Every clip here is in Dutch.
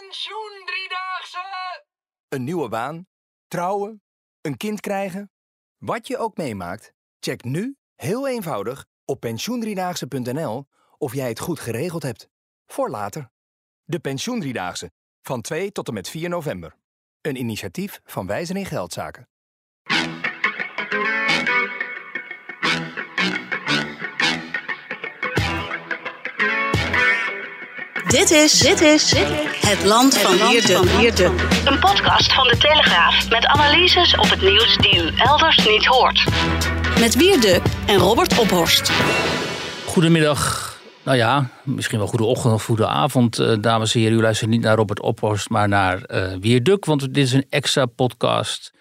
Pensioen Driedaagse! Een nieuwe baan? Trouwen? Een kind krijgen? Wat je ook meemaakt, check nu heel eenvoudig op pensioendriedaagse.nl of jij het goed geregeld hebt. Voor later. De Pensioendriedaagse. Van 2 tot en met 4 november. Een initiatief van Wijzen in Geldzaken. Dit is, dit is het land van Wierde. Een podcast van de Telegraaf met analyses op het nieuws die u elders niet hoort. Met Wierde en Robert Ophorst. Goedemiddag. Nou ja, misschien wel goede ochtend of goede avond, eh, dames en heren. U luistert niet naar Robert Ophorst, maar naar eh Wierduk, want dit is een extra podcast.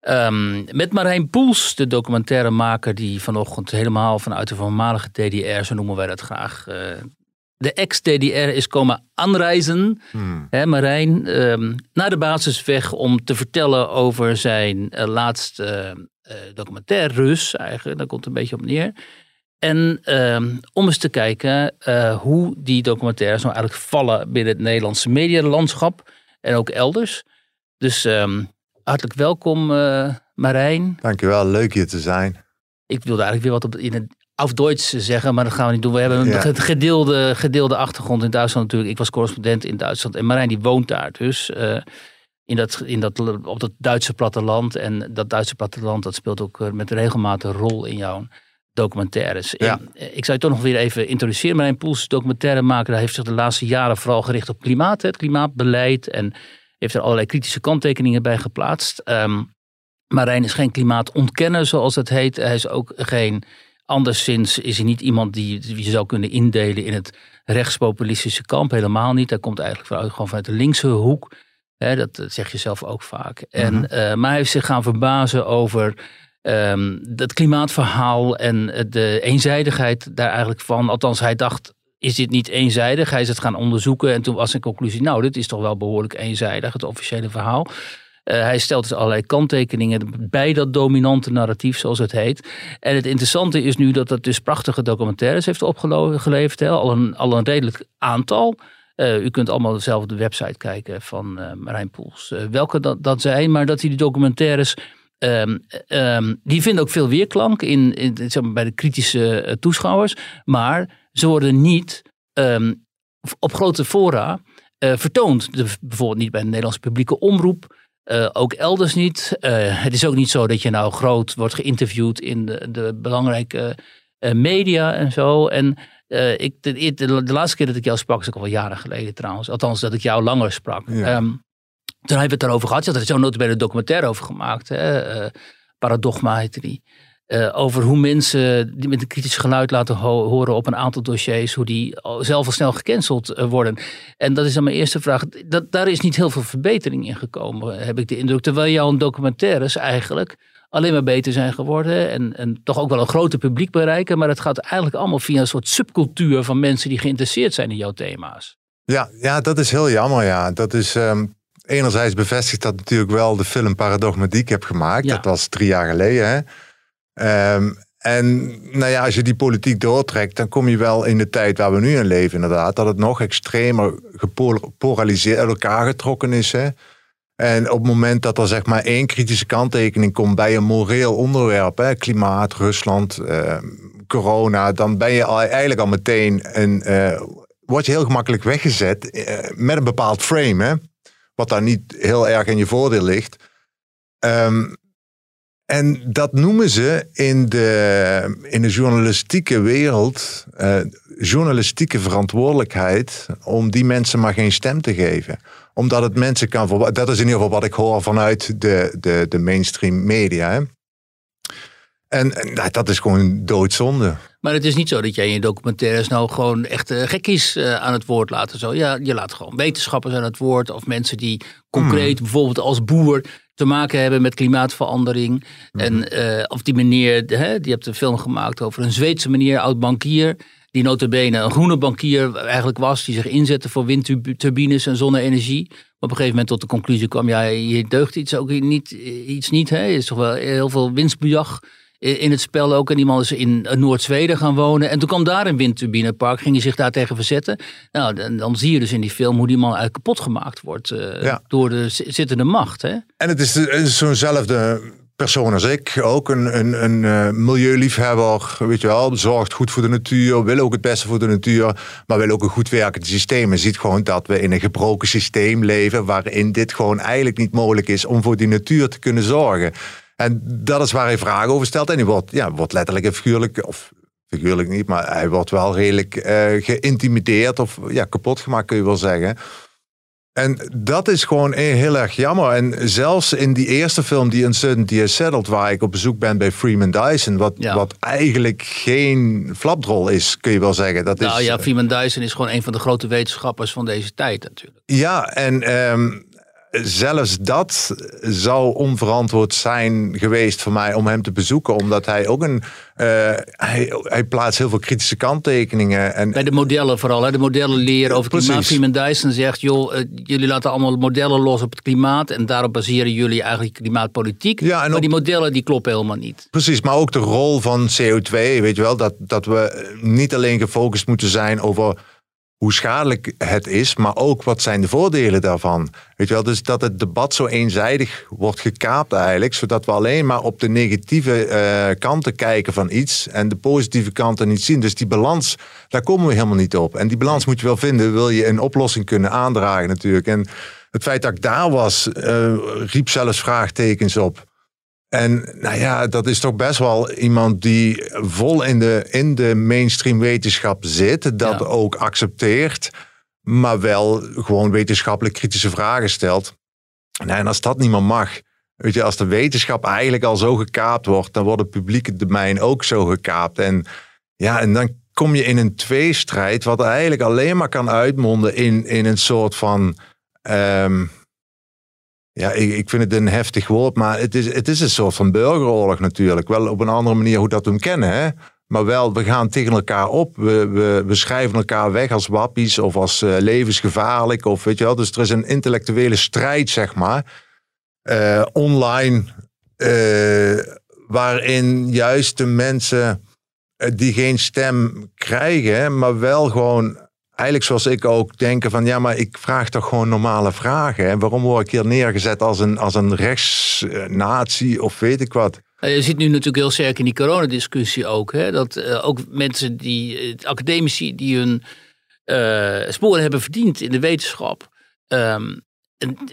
Ehm, met Marijn Poels, de documentairemaker die vanochtend helemaal vanuit de voormalige DDR, zo noemen wij dat graag, eh, de ex-DDR is komen aanreizen. Hè, Marijn, ehm, naar de basisweg om te vertellen over zijn eh, laatste eh, documentaire, Rus eigenlijk, daar komt het een beetje op neer. En ehm, om eens te kijken hoe die documentaires nou eigenlijk vallen binnen het Nederlandse medialandschap en ook elders. Dus ehm, hartelijk welkom Marijn. Dankjewel, leuk hier te zijn. Ik wilde eigenlijk weer wat op, in het auf Duits zeggen, maar dat gaan we niet doen. We hebben een Ja. gedeelde, gedeelde achtergrond in Duitsland natuurlijk. Ik was correspondent in Duitsland en Marijn die woont daar dus. eh, in dat, in dat, op dat Duitse platteland. En dat Duitse platteland dat speelt ook eh, met regelmatig een rol in jouw documentaires. Ja. En, eh, ik zou je toch nog weer even introduceren. Marijn Poels, documentairemaker, heeft zich de laatste jaren vooral gericht op klimaat, het klimaatbeleid. En heeft er allerlei kritische kanttekeningen bij geplaatst. Ehm, Marijn is geen klimaatontkenner, zoals het heet. Hij is ook geen, anderszins is hij niet iemand die, je zou kunnen indelen in het rechtspopulistische kamp. Helemaal niet. Hij komt eigenlijk vanuit, gewoon vanuit de linkse hoek. Dat, dat zeg je zelf ook vaak. En, eh, maar hij heeft zich gaan verbazen over ehm het klimaatverhaal en de eenzijdigheid daar eigenlijk van. Althans, hij dacht, is dit niet eenzijdig? Hij is het gaan onderzoeken en toen was zijn conclusie, nou, dit is toch wel behoorlijk eenzijdig, het officiële verhaal. Eh, hij stelt dus allerlei kanttekeningen bij dat dominante narratief, zoals het heet. En het interessante is nu dat het dus prachtige documentaires heeft opgeleverd. Hè? Al, een, al een redelijk aantal. Eh, u kunt allemaal zelf de website kijken van eh, Marijn Poels. welke dat, dat zijn, maar dat hij die documentaires... ehm, ehm, die vinden ook veel weerklank in, in, zeg maar, bij de kritische toeschouwers. Maar ze worden niet ehm, op grote fora vertoond. Bijvoorbeeld niet bij de Nederlandse publieke omroep. Eh, ook elders niet. Eh, het is ook niet zo dat je nou groot wordt geïnterviewd in de, de belangrijke eh, media en zo. En ik, de, de, de laatste keer dat ik jou sprak, is ook al jaren geleden trouwens. Althans, dat ik jou langer sprak. Ja. Ehm, toen hebben we het daarover gehad. Je had er zo'n notabene documentaire over gemaakt. Hè? Paradogma heette die. Eh, over hoe mensen die met een kritisch geluid laten ho- horen op een aantal dossiers, hoe die al- zelf al snel gecanceld eh, worden. En dat is dan mijn eerste vraag. Dat, daar is niet heel veel verbetering in gekomen, heb ik de indruk. Terwijl jouw documentaires eigenlijk alleen maar beter zijn geworden. En, en toch ook wel een groter publiek bereiken. Maar het gaat eigenlijk allemaal via een soort subcultuur van mensen die geïnteresseerd zijn in jouw thema's. Ja, ja dat is heel jammer. Ja. Dat is, ehm, enerzijds bevestigt dat natuurlijk wel de film ik heb gemaakt. Ja. Dat was drie jaar geleden. Hè. Ehm, en nou ja, als je die politiek doortrekt, dan kom je wel in de tijd waar we nu in leven inderdaad. Dat het nog extremer gepolariseerd uit elkaar getrokken is. Hè. En op het moment dat er zeg maar één kritische kanttekening komt bij een moreel onderwerp, hè, klimaat, Rusland, ehm, corona, dan ben je eigenlijk al meteen een, eh, word je heel gemakkelijk weggezet eh, met een bepaald frame, hè, wat daar niet heel erg in je voordeel ligt. Ehm, en dat noemen ze in de, in de journalistieke wereld eh, journalistieke verantwoordelijkheid om die mensen maar geen stem te geven. Omdat het mensen kan Dat is in ieder geval wat ik hoor vanuit de, de, de mainstream media. Hè. En, en nou, dat is gewoon doodzonde. Maar het is niet zo dat jij in je documentaires nou gewoon echt uh, gekkies uh, aan het woord laat. Zo. Ja, je laat gewoon wetenschappers aan het woord of mensen die concreet Hmm. bijvoorbeeld als boer te maken hebben met klimaatverandering. Hmm. En uh, of die meneer, hè, die hebt een film gemaakt over een Zweedse meneer, oud bankier. Die notabene een groene bankier eigenlijk was. Die zich inzette voor windturbines en zonne-energie. Maar op een gegeven moment tot de conclusie kwam. Ja, hier deugt iets ook niet. Iets niet hè. Er is toch wel heel veel winstbejag in het spel ook. En die man is in Noord-Zweden gaan wonen. En toen kwam daar een windturbinepark, ging hij zich daar tegen verzetten. Nou, dan, dan zie je dus in die film hoe die man eigenlijk kapot gemaakt wordt eh, Ja. door de zi- zittende macht. Hè? En het is, zo'nzelfde persoon als ik. Ook een, een, een eh, milieuliever, weet je wel. Zorgt goed voor de natuur, wil ook het beste voor de natuur. Maar wil ook een goed werkend systeem. En ziet gewoon dat we in een gebroken systeem leven... waarin dit gewoon eigenlijk niet mogelijk is om voor die natuur te kunnen zorgen. En dat is waar hij vragen over stelt. En hij wordt, ja, wordt letterlijk en figuurlijk... Of, Figuurlijk niet, maar hij wordt wel redelijk eh, geïntimideerd of ja, kapot gemaakt, kun je wel zeggen. En dat is gewoon eh, heel erg jammer. En zelfs in die eerste film, die Uncertainty is Settled, waar ik op bezoek ben bij Freeman Dyson, wat, Ja. wat eigenlijk geen flapdrol is, kun je wel zeggen. Dat nou is, ja, Freeman Dyson is gewoon een van de grote wetenschappers van deze tijd natuurlijk. Ja, en ehm, zelfs dat zou onverantwoord zijn geweest voor mij om hem te bezoeken. Omdat hij ook een. eh, hij, hij plaatst heel veel kritische kanttekeningen. En, Bij de modellen vooral, hè? de modellen leren over het klimaat. Freeman Dyson zegt, joh, eh, jullie laten allemaal modellen los op het klimaat. En daarop baseren jullie eigenlijk klimaatpolitiek. Ja, en maar die modellen die kloppen helemaal niet. Precies, maar ook de rol van CO2, weet je wel, dat, dat we niet alleen gefocust moeten zijn over hoe schadelijk het is, maar ook wat zijn de voordelen daarvan. Weet je wel, dus dat het debat zo eenzijdig wordt gekaapt eigenlijk, zodat we alleen maar op de negatieve eh, kanten kijken van iets en de positieve kanten niet zien. Dus die balans, daar komen we helemaal niet op. En die balans moet je wel vinden, wil je een oplossing kunnen aandragen natuurlijk. En het feit dat ik daar was, eh, riep zelfs vraagtekens op. En nou ja, dat is toch best wel iemand die vol in de, in de mainstream wetenschap zit. Dat Ja. ook accepteert. Maar wel gewoon wetenschappelijk kritische vragen stelt. Nou, en als dat niet meer mag. Weet je, als de wetenschap eigenlijk al zo gekaapt wordt. Dan wordt het publieke domein ook zo gekaapt. En ja, en dan kom je in een tweestrijd. Wat eigenlijk alleen maar kan uitmonden in, in een soort van. ehm, ja, ik, ik vind het een heftig woord, maar het is, het is een soort van burgeroorlog natuurlijk. Wel op een andere manier hoe dat we hem kennen, hè. Maar wel, we gaan tegen elkaar op. We, we, schrijven elkaar weg als wappies of als eh, levensgevaarlijk. Of weet je wel. Dus er is een intellectuele strijd, zeg maar. eh, online. eh, waarin juist de mensen die geen stem krijgen, maar wel gewoon eigenlijk zoals ik ook denken van ja, maar ik vraag toch gewoon normale vragen. En waarom word ik hier neergezet als een, als een rechtsnatie of weet ik wat? Eh, Je ziet nu natuurlijk heel sterk in die coronadiscussie ook. Hè, dat eh, ook mensen die, eh, academici die hun eh, sporen hebben verdiend in de wetenschap. ehm,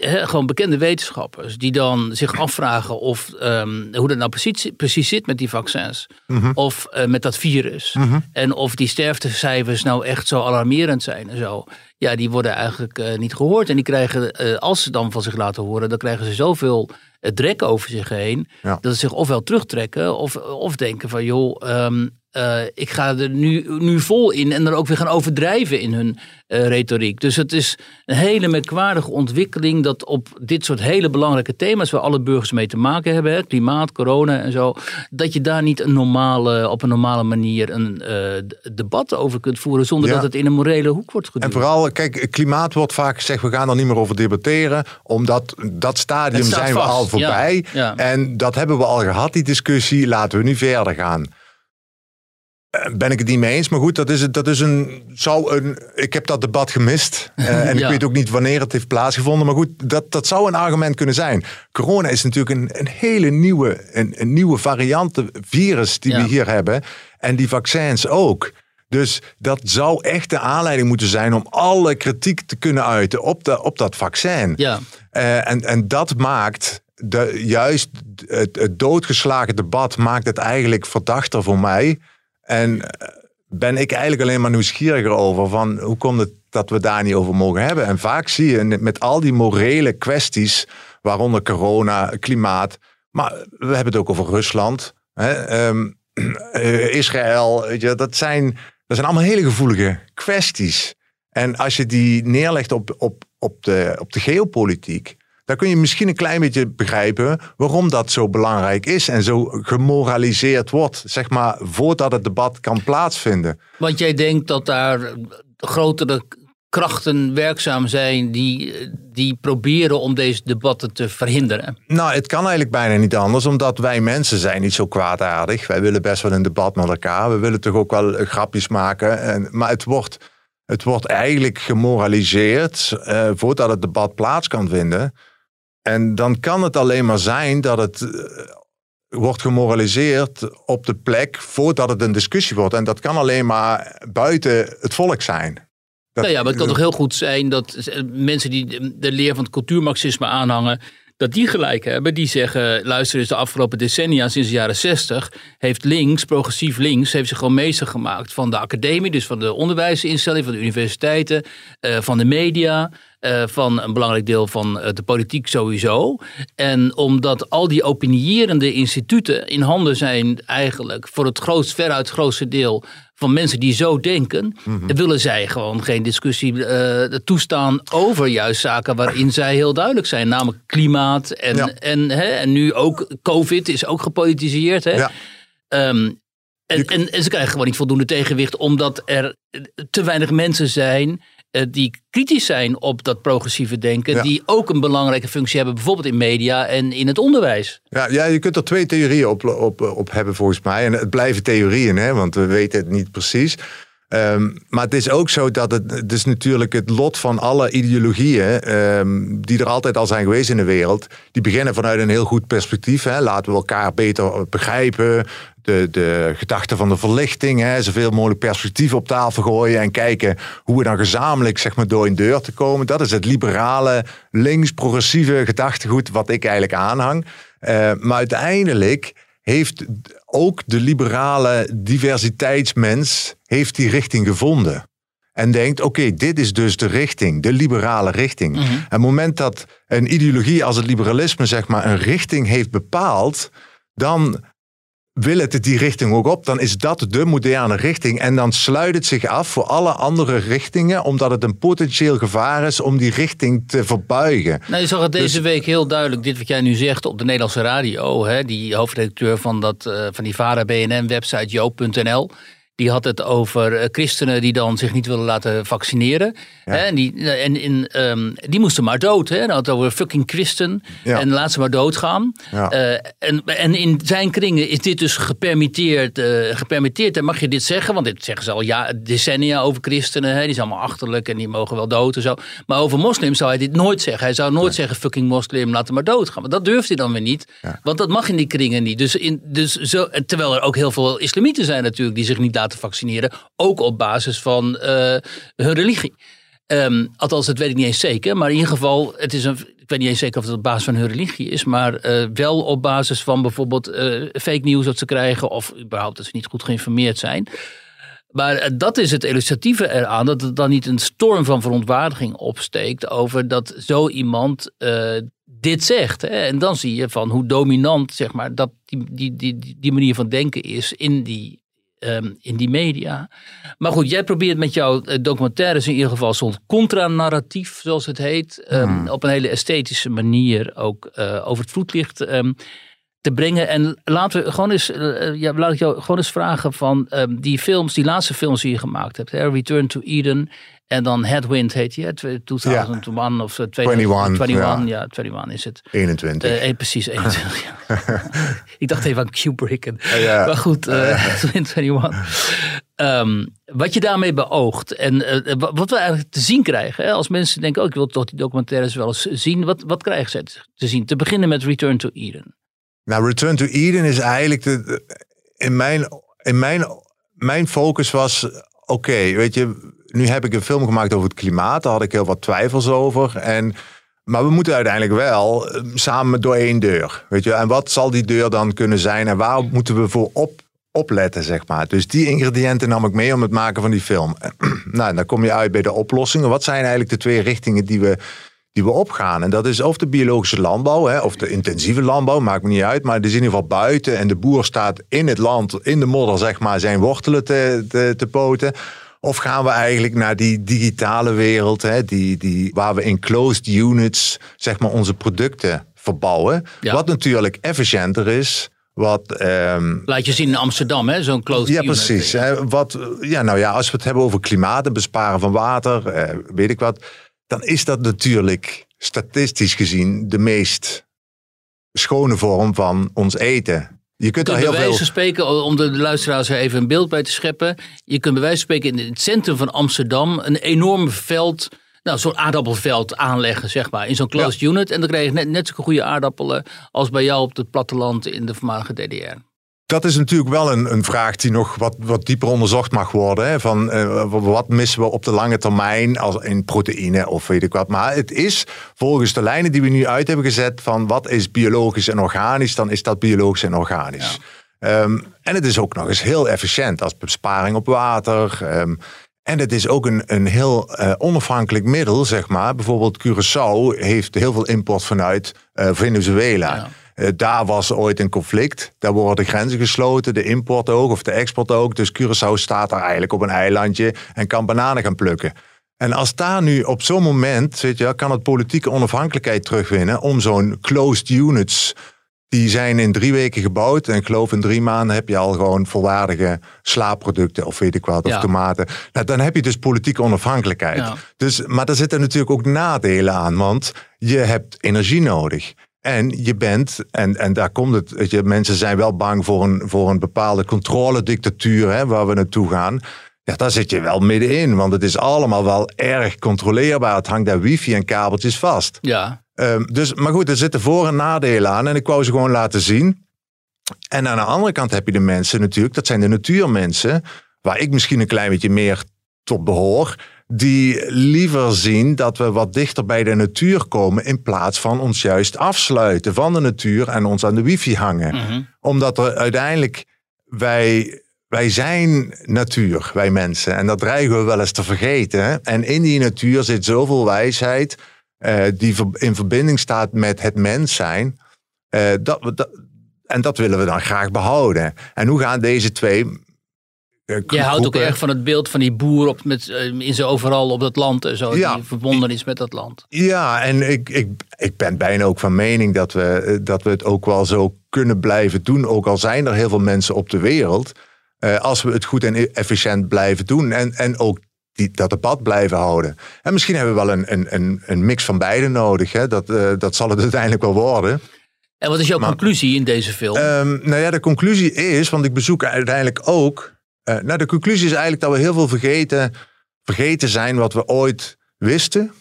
gewoon bekende wetenschappers die dan zich afvragen of ehm, hoe dat nou precies, precies zit met die vaccins. Of eh, met dat virus. En of die sterftecijfers nou echt zo alarmerend zijn en zo. Ja, die worden eigenlijk eh, niet gehoord. En die krijgen, eh, als ze dan van zich laten horen, dan krijgen ze zoveel drek over zich heen. Ja. Dat ze zich ofwel terugtrekken of, of denken van joh, ehm, eh, ik ga er nu, nu vol in. En dan ook weer gaan overdrijven in hun eh, retoriek. Dus het is een hele merkwaardige ontwikkeling dat op dit soort hele belangrijke thema's waar alle burgers mee te maken hebben, hè, klimaat, corona en zo, dat je daar niet een normale, op een normale manier een eh, debat over kunt voeren zonder Ja. dat het in een morele hoek wordt En geduwd. vooral, kijk, klimaat wordt vaak gezegd, we gaan er niet meer over debatteren, omdat dat stadium zijn we al voorbij. ja, ja. En dat hebben we al gehad, die discussie, laten we nu verder gaan. Eh, Ben ik het niet mee eens, maar goed, dat is, het- dat is een, zou een. Ik heb dat debat gemist. Eh, en ik weet ook niet wanneer het heeft plaatsgevonden. Maar goed, dat, dat zou een argument kunnen zijn. Corona is natuurlijk een, een hele nieuwe, een, een nieuwe variant virus die Ja. we hier hebben. En die vaccins ook. Dus dat zou echt de aanleiding moeten zijn om alle kritiek te kunnen uiten op, de, op dat vaccin. Ja. Eh, en, en dat maakt de, juist het, het doodgeslagen debat maakt het eigenlijk verdachter voor mij. En eh, ben ik eigenlijk alleen maar nieuwsgieriger over van hoe komt het dat we daar niet over mogen hebben. En vaak zie je met al die morele kwesties, waaronder corona, klimaat, maar we hebben het ook over Rusland, hè, ehm, eh, Israël, dat zijn, dat zijn allemaal hele gevoelige kwesties. En als je die neerlegt op, op, op, de, op de geopolitiek, dan kun je misschien een klein beetje begrijpen waarom dat zo belangrijk is en zo gemoraliseerd wordt, zeg maar, voordat het debat kan plaatsvinden. Want jij denkt dat daar grotere krachten werkzaam zijn die, die proberen om deze debatten te verhinderen? Nou, het kan eigenlijk bijna niet anders, omdat wij mensen zijn niet zo kwaadaardig. Wij willen best wel een debat met elkaar. We willen toch ook wel grapjes maken. En, maar het wordt, het wordt eigenlijk gemoraliseerd uh, voordat het debat plaats kan vinden. En dan kan het alleen maar zijn dat het uh, wordt gemoraliseerd op de plek voordat het een discussie wordt. En dat kan alleen maar buiten het volk zijn. Nou ja, maar het kan toch heel goed zijn dat mensen die de leer van het cultuurmarxisme aanhangen, dat die gelijk hebben. Die zeggen, luister eens, de afgelopen decennia, sinds de jaren zestig, heeft links, progressief links, heeft zich gewoon meester gemaakt van de academie, dus van de onderwijsinstellingen, van de universiteiten, uh, van de media. Uh, van een belangrijk deel van uh, de politiek sowieso. En omdat al die opinierende instituten in handen zijn eigenlijk voor het grootst, veruit grootste deel van mensen die zo denken, mm -hmm. willen zij gewoon geen discussie uh, toestaan over juist zaken waarin zij heel duidelijk zijn, namelijk klimaat en, ja. en, hè, en nu ook COVID is ook gepolitiseerd. Hè? Ja. Um, en, en, en, ze krijgen gewoon niet voldoende tegenwicht omdat er te weinig mensen zijn die kritisch zijn op dat progressieve denken, ja. die ook een belangrijke functie hebben, bijvoorbeeld in media en in het onderwijs. Ja, ja je kunt er twee theorieën op, op, op hebben volgens mij. En het blijven theorieën, hè, want we weten het niet precies. Um, maar het is ook zo dat het, is natuurlijk het lot van alle ideologieën um, die er altijd al zijn geweest in de wereld. Die beginnen vanuit een heel goed perspectief. Hè. Laten we elkaar beter begrijpen. De, de gedachte van de verlichting. Hè. Zoveel mogelijk perspectief op tafel gooien. En kijken hoe we dan gezamenlijk zeg maar, door een deur te komen. Dat is het liberale, links-progressieve gedachtegoed wat ik eigenlijk aanhang. Uh, maar uiteindelijk heeft ook de liberale diversiteitsmens heeft die richting gevonden. En denkt, oké, dit is dus de richting, de liberale richting. Mm -hmm. En het moment dat een ideologie als het liberalisme zeg maar een richting heeft bepaald, dan wil het die richting ook op, dan is dat de moderne richting. En dan sluit het zich af voor alle andere richtingen, omdat het een potentieel gevaar is om die richting te verbuigen. Nou, je zag het deze dus, week heel duidelijk, dit wat jij nu zegt op de Nederlandse radio. Hè, die hoofdredacteur van, dat, uh, van die VARA BNN-website joop.nl die had het over christenen die dan zich niet willen laten vaccineren. Ja. Hè, en die, en, in, um, die moesten maar dood. Hè. Hij had het over fucking christen. Ja. En laat ze maar doodgaan. Ja. Uh, en, en in zijn kringen is dit dus gepermitteerd. Uh, gepermitteerd. En mag je dit zeggen? Want dit zeggen ze al ja, decennia over christenen. Hè. Die zijn allemaal achterlijk en die mogen wel dood en zo. Maar over moslims zou hij dit nooit zeggen. Hij zou nooit nee. zeggen fucking moslim, laat hem maar doodgaan. Maar dat durft hij dan weer niet. Want dat mag in die kringen niet. Dus, in, dus zo, terwijl er ook heel veel islamieten zijn natuurlijk die zich niet laten laten vaccineren. Ook op basis van uh, hun religie. Um, althans, dat weet ik niet eens zeker. Maar in ieder geval, het is een, ik weet niet eens zeker of het op basis van hun religie is. Maar uh, wel op basis van bijvoorbeeld uh, fake news dat ze krijgen. Of überhaupt dat ze niet goed geïnformeerd zijn. Maar dat is het illustratieve eraan. Dat er dan niet een storm van verontwaardiging opsteekt. Over dat zo iemand dit zegt. Hè? En dan zie je van hoe dominant zeg maar, dat die, die, die, die manier van denken is in die um, in die media. Maar goed, jij probeert met jouw eh, documentaires in ieder geval zo'n contranarratief, zoals het heet, um, hmm. op een hele esthetische manier ook uh, over het voetlicht um, te brengen. En laten we gewoon eens, uh, ja, laat ik jou gewoon eens vragen van die films, die laatste films die je gemaakt hebt, hè? Return to Eden en dan Headwind heet je, 2001 ja. of 2021. 21, ja. ja, 21 is het. 21. Uh, precies, 21. ik dacht even aan Kubrick. En, ja. Maar goed, uh, 21. Um, wat je daarmee beoogt en uh, wat we eigenlijk te zien krijgen. Hè, als mensen denken, oh, ik wil toch die documentaires wel eens zien. Wat, wat krijgen ze te zien? Te beginnen met Return to Eden. Nou, Return to Eden is eigenlijk de, in mijn, in mijn, mijn focus was, oké, okay, weet je nu heb ik een film gemaakt over het klimaat. Daar had ik heel wat twijfels over. En, maar we moeten uiteindelijk wel ehm, samen door één deur. Weet je? En wat zal die deur dan kunnen zijn? En waar moeten we voor op, opletten, zeg maar? Dus die ingrediënten nam ik mee om het maken van die film. nou, dan kom je uit bij de oplossingen. Wat zijn eigenlijk de twee richtingen die we die we opgaan. En dat is of de biologische landbouw, hè, of de intensieve landbouw, maakt me niet uit. Maar het is in ieder geval buiten en de boer staat in het land, in de modder, zeg maar, zijn wortelen te, te, te poten. Of gaan we eigenlijk naar die digitale wereld, hè, die, die, waar we in closed units zeg maar, onze producten verbouwen. Wat natuurlijk efficiënter is, Wat, ehm, Laat je zien in Amsterdam, hè? Zo'n closed ja, unit. precies. Hè, wat, ja, nou ja, als we het hebben over klimaat en besparen van water, eh, weet ik wat, dan is dat natuurlijk statistisch gezien de meest schone vorm van ons eten. Je kunt Je er kunt heel bij wijze van spreken, om de luisteraars er even een beeld bij te scheppen. Je kunt bij wijze van spreken in het centrum van Amsterdam een enorm veld, nou zo'n aardappelveld aanleggen, zeg maar, in zo'n closed unit. En dan krijg je net, net zo'n goede aardappelen als bij jou op het platteland in de voormalige DDR. Dat is natuurlijk wel een, een vraag die nog wat, wat dieper onderzocht mag worden. Hè? Van, eh, wat missen we op de lange termijn als in proteïne of weet ik wat. Maar het is volgens de lijnen die we nu uit hebben gezet van wat is biologisch en organisch, dan is dat biologisch en organisch. Ehm, en het is ook nog eens heel efficiënt als besparing op water. ehm, en het is ook een, een heel eh, onafhankelijk middel, zeg maar. Bijvoorbeeld Curaçao heeft heel veel import vanuit eh, Venezuela. Ja. Eh, daar was ooit een conflict. Daar worden de grenzen gesloten, de import ook of de export ook. Dus Curaçao staat daar eigenlijk op een eilandje en kan bananen gaan plukken. En als daar nu op zo'n moment, weet je, kan het politieke onafhankelijkheid terugwinnen om zo'n closed units, die zijn in drie weken gebouwd. En ik geloof in drie maanden heb je al gewoon volwaardige slaapproducten of weet ik wat, of Ja. tomaten. Nou, dan heb je dus politieke onafhankelijkheid. Ja. Dus, maar daar zitten natuurlijk ook nadelen aan, want je hebt energie nodig. En je bent, en, en daar komt het, weet je, mensen zijn wel bang voor een, voor een bepaalde controledictatuur hè, waar we naartoe gaan. Ja, daar zit je wel middenin, want het is allemaal wel erg controleerbaar. Het hangt daar wifi en kabeltjes vast. Ja, Ehm, dus, maar goed, er zitten voor- en nadelen aan en ik wou ze gewoon laten zien. En aan de andere kant heb je de mensen natuurlijk, dat zijn de natuurmensen, waar ik misschien een klein beetje meer tot behoor, die liever zien dat we wat dichter bij de natuur komen in plaats van ons juist afsluiten van de natuur en ons aan de wifi hangen. Mhm. Omdat er uiteindelijk, wij, wij zijn natuur, wij mensen. En dat dreigen we wel eens te vergeten. hè. En in die natuur zit zoveel wijsheid eh, die in verbinding staat met het mens zijn. Eh, dat, we- dat, en dat willen we dan graag behouden. En hoe gaan deze twee. Eh, Jij houdt ook erg van het beeld van die boer op, met, eh, in zijn overal op dat land en zo, Ja. die verbonden is met dat land. Ja, en ik, ik, ik ben bijna ook van mening dat we, eh, dat we het ook wel zo kunnen blijven doen. Ook al zijn er heel veel mensen op de wereld. eh, als we het goed en efficiënt blijven doen. En, en ook die, dat debat blijven houden. En misschien hebben we wel een, een, een, een mix van beide nodig. Hè? Dat, dat zal het uiteindelijk wel worden. En wat is jouw Maar- conclusie in deze film? Ehm, nou ja, de conclusie is, want ik bezoek uiteindelijk ook. Eh, nou, de conclusie is eigenlijk dat we heel veel vergeten, vergeten zijn wat we ooit wisten.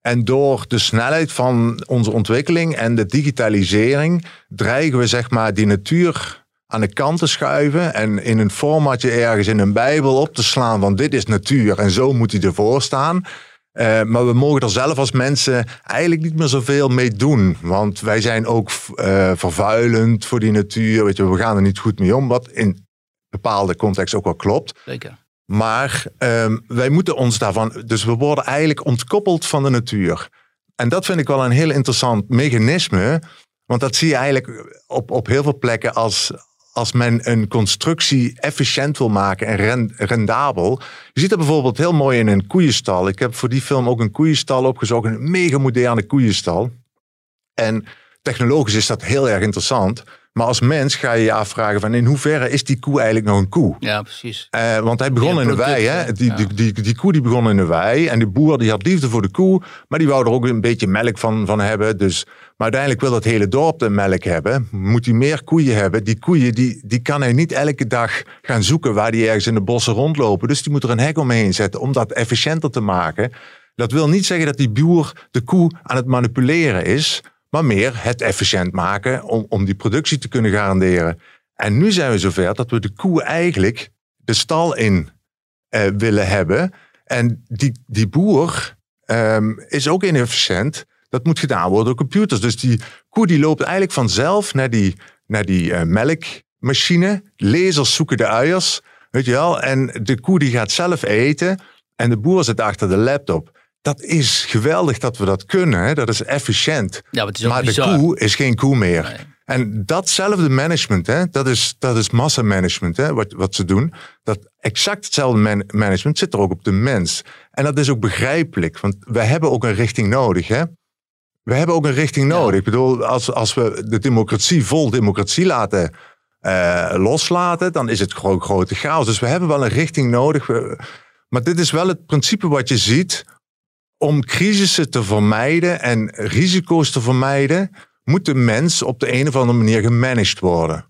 En door de snelheid van onze ontwikkeling en de digitalisering dreigen we zeg maar die natuur aan de kant te schuiven en in een formatje ergens in een bijbel op te slaan van dit is natuur en zo moet hij ervoor staan. Eh, maar we mogen er zelf als mensen eigenlijk niet meer zoveel mee doen. Want wij zijn ook eh, vervuilend voor die natuur. Weet je, we gaan er niet goed mee om. Wat in bepaalde context ook wel klopt. Zeker. Maar ehm, wij moeten ons daarvan. Dus we worden eigenlijk ontkoppeld van de natuur. En dat vind ik wel een heel interessant mechanisme. Want dat zie je eigenlijk op, op heel veel plekken als. Als men een constructie efficiënt wil maken en ren- rendabel. Je ziet dat bijvoorbeeld heel mooi in een koeienstal. Ik heb voor die film ook een koeienstal opgezocht. Een mega moderne koeienstal. En technologisch is dat heel erg interessant. Maar als mens ga je je afvragen van in hoeverre is die koe eigenlijk nog een koe? Ja, precies. Eh, want hij begon Ja, in de wei. Hè? hè? Die, Ja. die, die, die koe die begon in de wei. En de boer die had liefde voor de koe. Maar die wou er ook een beetje melk van, van hebben. Dus, maar uiteindelijk wil het hele dorp de melk hebben. Moet hij meer koeien hebben. Die koeien die, die kan hij niet elke dag gaan zoeken waar die ergens in de bossen rondlopen. Dus die moet er een hek omheen zetten om dat efficiënter te maken. Dat wil niet zeggen dat die boer de koe aan het manipuleren is. Maar meer het efficiënt maken om, om die productie te kunnen garanderen. En nu zijn we zover dat we de koe eigenlijk de stal in eh, willen hebben. En die, die boer ehm, is ook inefficiënt. Dat moet gedaan worden door computers. Dus die koe die loopt eigenlijk vanzelf naar die, naar die eh, melkmachine. Lasers zoeken de uiers. Weet je wel? En de koe die gaat zelf eten. En de boer zit achter de laptop. Dat is geweldig dat we dat kunnen. Hè? Dat is efficiënt. Ja, maar het is ook Maar bizar. de koe is geen koe meer. Nee. En datzelfde management, hè, dat is, dat is massamanagement, hè, wat, wat ze doen. Dat exact hetzelfde man- management zit er ook op de mens. En dat is ook begrijpelijk, want we hebben ook een richting nodig. Hè? We hebben ook een richting Ja. nodig. Ik bedoel, als, als we de democratie vol democratie laten eh, loslaten, dan is het gewoon grote chaos. Dus we hebben wel een richting nodig. We- Maar dit is wel het principe wat je ziet. Om crisissen te vermijden en risico's te vermijden, moet de mens op de een of andere manier gemanaged worden.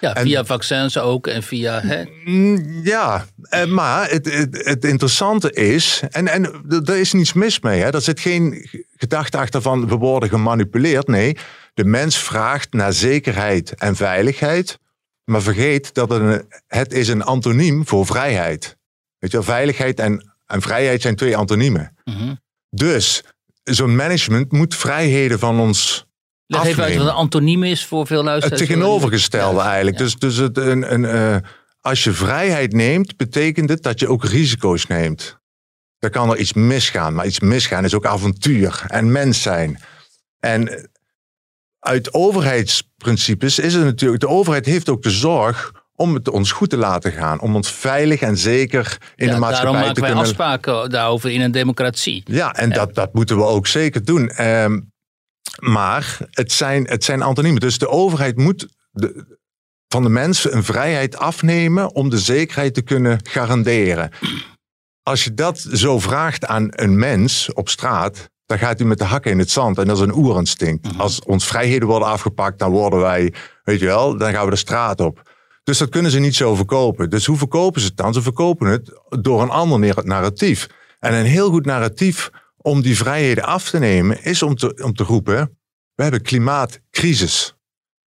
Ja, En- via vaccins ook en via... Hè, Mm, Ja, eh, maar het, het, het interessante is, en, en er is niets mis mee, hè? er zit geen gedachte achter van we worden gemanipuleerd. Nee, de mens vraagt naar zekerheid en veiligheid, maar vergeet dat het, een, het is een antoniem voor vrijheid. Weet je, wel, veiligheid en, en vrijheid zijn twee antoniemen. mhm. Dus zo'n management moet vrijheden van ons Leg even uit wat een antoniem is voor veel Het luisteraars. tegenovergestelde Ja, eigenlijk. ja. Dus, dus het, een, een, eh, als je vrijheid neemt, betekent het dat je ook risico's neemt. Dan kan er iets misgaan. Maar iets misgaan is ook avontuur en mens zijn. En uit overheidsprincipes is het natuurlijk... De overheid heeft ook de zorg om het ons goed te laten gaan. Om ons veilig en zeker in Ja, de daarom maatschappij maken te wij kunnen... afspraken daarover in een democratie. Ja, en Dat, dat moeten we ook zeker doen. Ehm, maar het zijn, het zijn antoniemen. Dus de overheid moet de, van de mensen een vrijheid afnemen om de zekerheid te kunnen garanderen. Als je dat zo vraagt aan een mens op straat, dan gaat hij met de hakken in het zand. En dat is een oerinstinct. Als ons vrijheden worden afgepakt, dan worden wij, weet je wel, dan gaan we de straat op. Dus dat kunnen ze niet zo verkopen. Dus hoe verkopen ze het dan? Ze verkopen het door een ander nar- narratief. En een heel goed narratief om die vrijheden af te nemen, is om te, om te roepen: we hebben klimaatcrisis.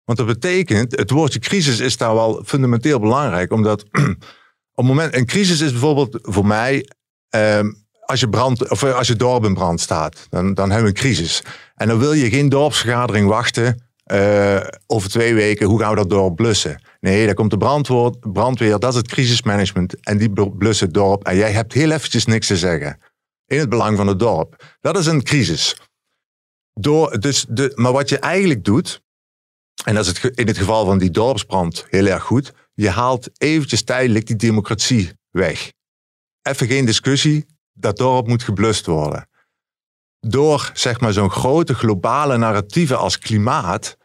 Want dat betekent, het woordje crisis is daar wel fundamenteel belangrijk, omdat op moment, een crisis is bijvoorbeeld voor mij, ehm, als je brand, of eh, als je dorp in brand staat, dan, dan hebben we een crisis. En dan wil je geen dorpsvergadering wachten eh, over twee weken, hoe gaan we dat dorp blussen? Nee, daar komt de brandweer, dat is het crisismanagement. En die bl- blussen het dorp. En jij hebt heel eventjes niks te zeggen. In het belang van het dorp. Dat is een crisis. Door, dus de, maar wat je eigenlijk doet, en dat is het, in het geval van die dorpsbrand heel erg goed, je haalt eventjes tijdelijk die democratie weg. Even geen discussie, dat dorp moet geblust worden. Door zeg maar zo'n grote globale narratieven als klimaat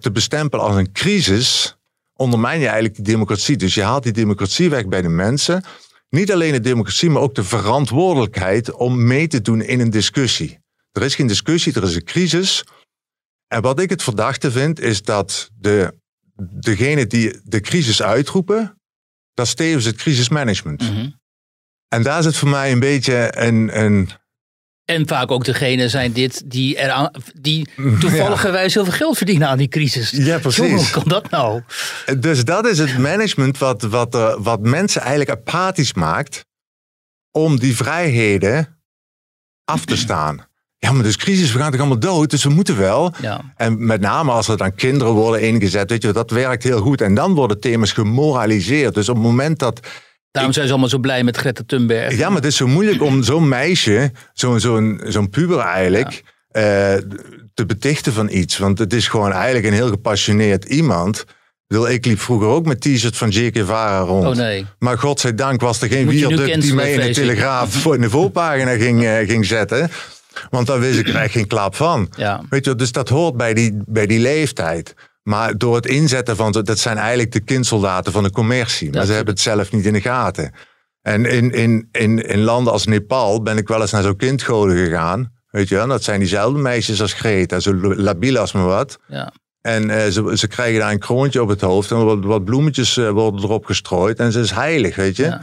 te bestempelen als een crisis, ondermijn je eigenlijk die democratie. Dus je haalt die democratie weg bij de mensen. Niet alleen de democratie, maar ook de verantwoordelijkheid om mee te doen in een discussie. Er is geen discussie, er is een crisis. En wat ik het verdachte vind, is dat de, degene die de crisis uitroepen, dat is tevens het crisismanagement. Mhm. En daar zit voor mij een beetje een, een En vaak ook degene zijn dit die, er aan, die toevalligerwijs heel veel geld verdienen aan die crisis. Ja, precies. Jongen, hoe kan dat nou? Dus dat is het management wat, wat, eh, wat mensen eigenlijk apathisch maakt om die vrijheden af te staan. Ja, maar dus crisis, we gaan toch allemaal dood, dus we moeten wel. Ja. En met name als er dan kinderen worden ingezet, weet je, dat werkt heel goed. En dan worden thema's gemoraliseerd. Dus op het moment dat Daarom zijn ze allemaal zo blij met Greta Thunberg. Ja, maar het is zo moeilijk om zo'n meisje, zo'n zo'n zo'n puber eigenlijk, eh, te betichten van iets. Want het is gewoon eigenlijk een heel gepassioneerd iemand. Ik bedoel, Ik liep vroeger ook met t-shirt van J. Guevara rond. Oh nee. Maar godzijdank was er geen wierduk die mij in de. Telegraaf voor in de voorpagina ging, eh, ging zetten. Want daar wist ik er echt geen klap van. Ja. Weet je, dus dat hoort bij die, bij die leeftijd. Maar door het inzetten van, dat zijn eigenlijk de kindsoldaten van de commercie. Maar Ja, ze hebben het zelf niet in de gaten. En in, in, in, in landen als Nepal ben ik wel eens naar zo'n kindgoden gegaan. Weet je wel, dat zijn diezelfde meisjes als Greta, zo labiel als maar wat. Ja. En eh, ze, ze krijgen daar een kroontje op het hoofd en wat, wat bloemetjes eh, worden erop gestrooid. En ze is heilig, weet je. Ja.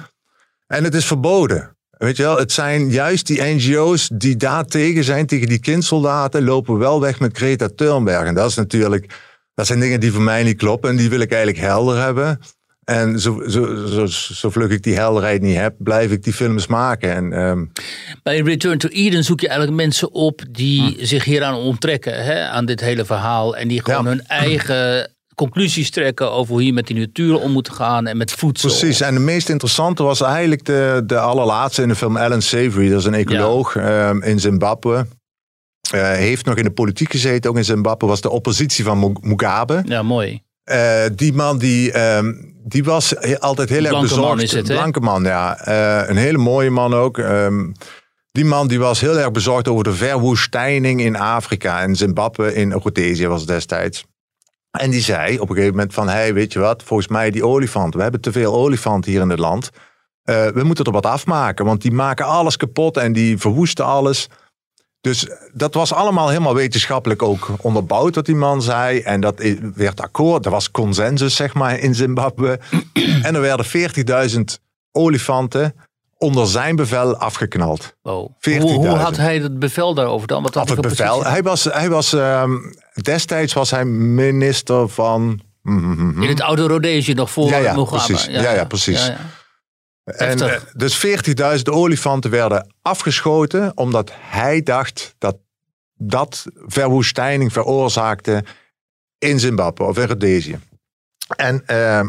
En het is verboden. Weet je wel, het zijn juist die NGO's die daar tegen zijn, tegen die kindsoldaten, lopen wel weg met Greta Thunberg. En dat is natuurlijk, dat zijn dingen die voor mij niet kloppen en die wil ik eigenlijk helder hebben. En zo, zo, zo, zo vlug ik die helderheid niet heb, blijf ik die films maken. En, ehm, Bij Return to Eden zoek je eigenlijk mensen op die Hm. zich hieraan onttrekken. Hè, aan dit hele verhaal. En die gewoon Ja. hun eigen conclusies trekken over hoe je met die natuur om moet gaan. En met voedsel. Precies, en de meest interessante was eigenlijk de, de allerlaatste in de film Alan Savory. Dat is een ecoloog ehm, in Zimbabwe. Eh, heeft nog in de politiek gezeten, ook in Zimbabwe. Was de oppositie van Mu- Mugabe. Ja, mooi. Eh, die man die, ehm, die was he- altijd heel erg Blanke bezorgd. man is het, hè? Blanke man, ja. Eh, een hele mooie man ook. Ehm, die man die was heel erg bezorgd over de verwoestijning in Afrika. En Zimbabwe in Rhodesië was het destijds. En die zei op een gegeven moment van, hey, weet je wat, volgens mij die olifanten, we hebben te veel olifanten hier in het land. Uh, we moeten er wat afmaken, want die maken alles kapot en die verwoesten alles. Dus dat was allemaal helemaal wetenschappelijk ook onderbouwd wat die man zei. En dat werd akkoord, er was consensus zeg maar in Zimbabwe. en er werden 40.000 olifanten onder zijn bevel afgeknald. Oh. Hoe, hoe, had hij het bevel daarover dan? Wat had het bevel? Hij was, hij was um, destijds was hij minister van. In het oude Rhodesië nog voor ja, ja, Precies. Ja, ja, precies. En, uh, dus 40.000 olifanten werden afgeschoten omdat hij dacht dat dat verwoestijning veroorzaakte in Zimbabwe of in Rhodesië. En uh,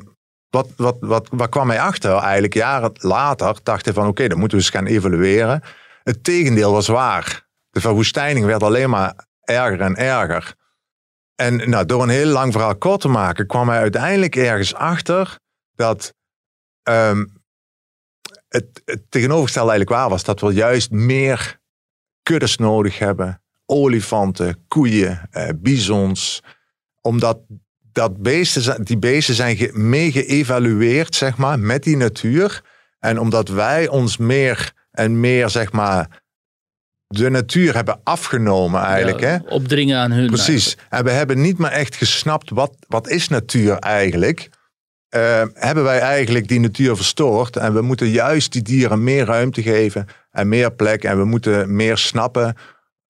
wat, wat, wat, wat kwam hij achter? Eigenlijk jaren later dacht hij van oké, dan moeten we eens gaan evalueren. Het tegendeel was waar. De verwoestijning werd alleen maar erger en erger. En nou, door een heel lang verhaal kort te maken, kwam hij uiteindelijk ergens achter dat um, het, het tegenovergestelde eigenlijk waar was. Dat we juist meer kuddes nodig hebben. Olifanten, koeien, eh, bizons. Omdat dat beesten, die beesten zijn mee geëvalueerd, zeg maar, met die natuur. En omdat wij ons meer en meer, zeg maar, de natuur hebben afgenomen eigenlijk. hè? Opdringen aan hun. Precies. En we hebben niet meer echt gesnapt wat, wat is natuur eigenlijk. Uh, hebben wij eigenlijk die natuur verstoord. En we moeten juist die dieren meer ruimte geven en meer plek. En we moeten meer snappen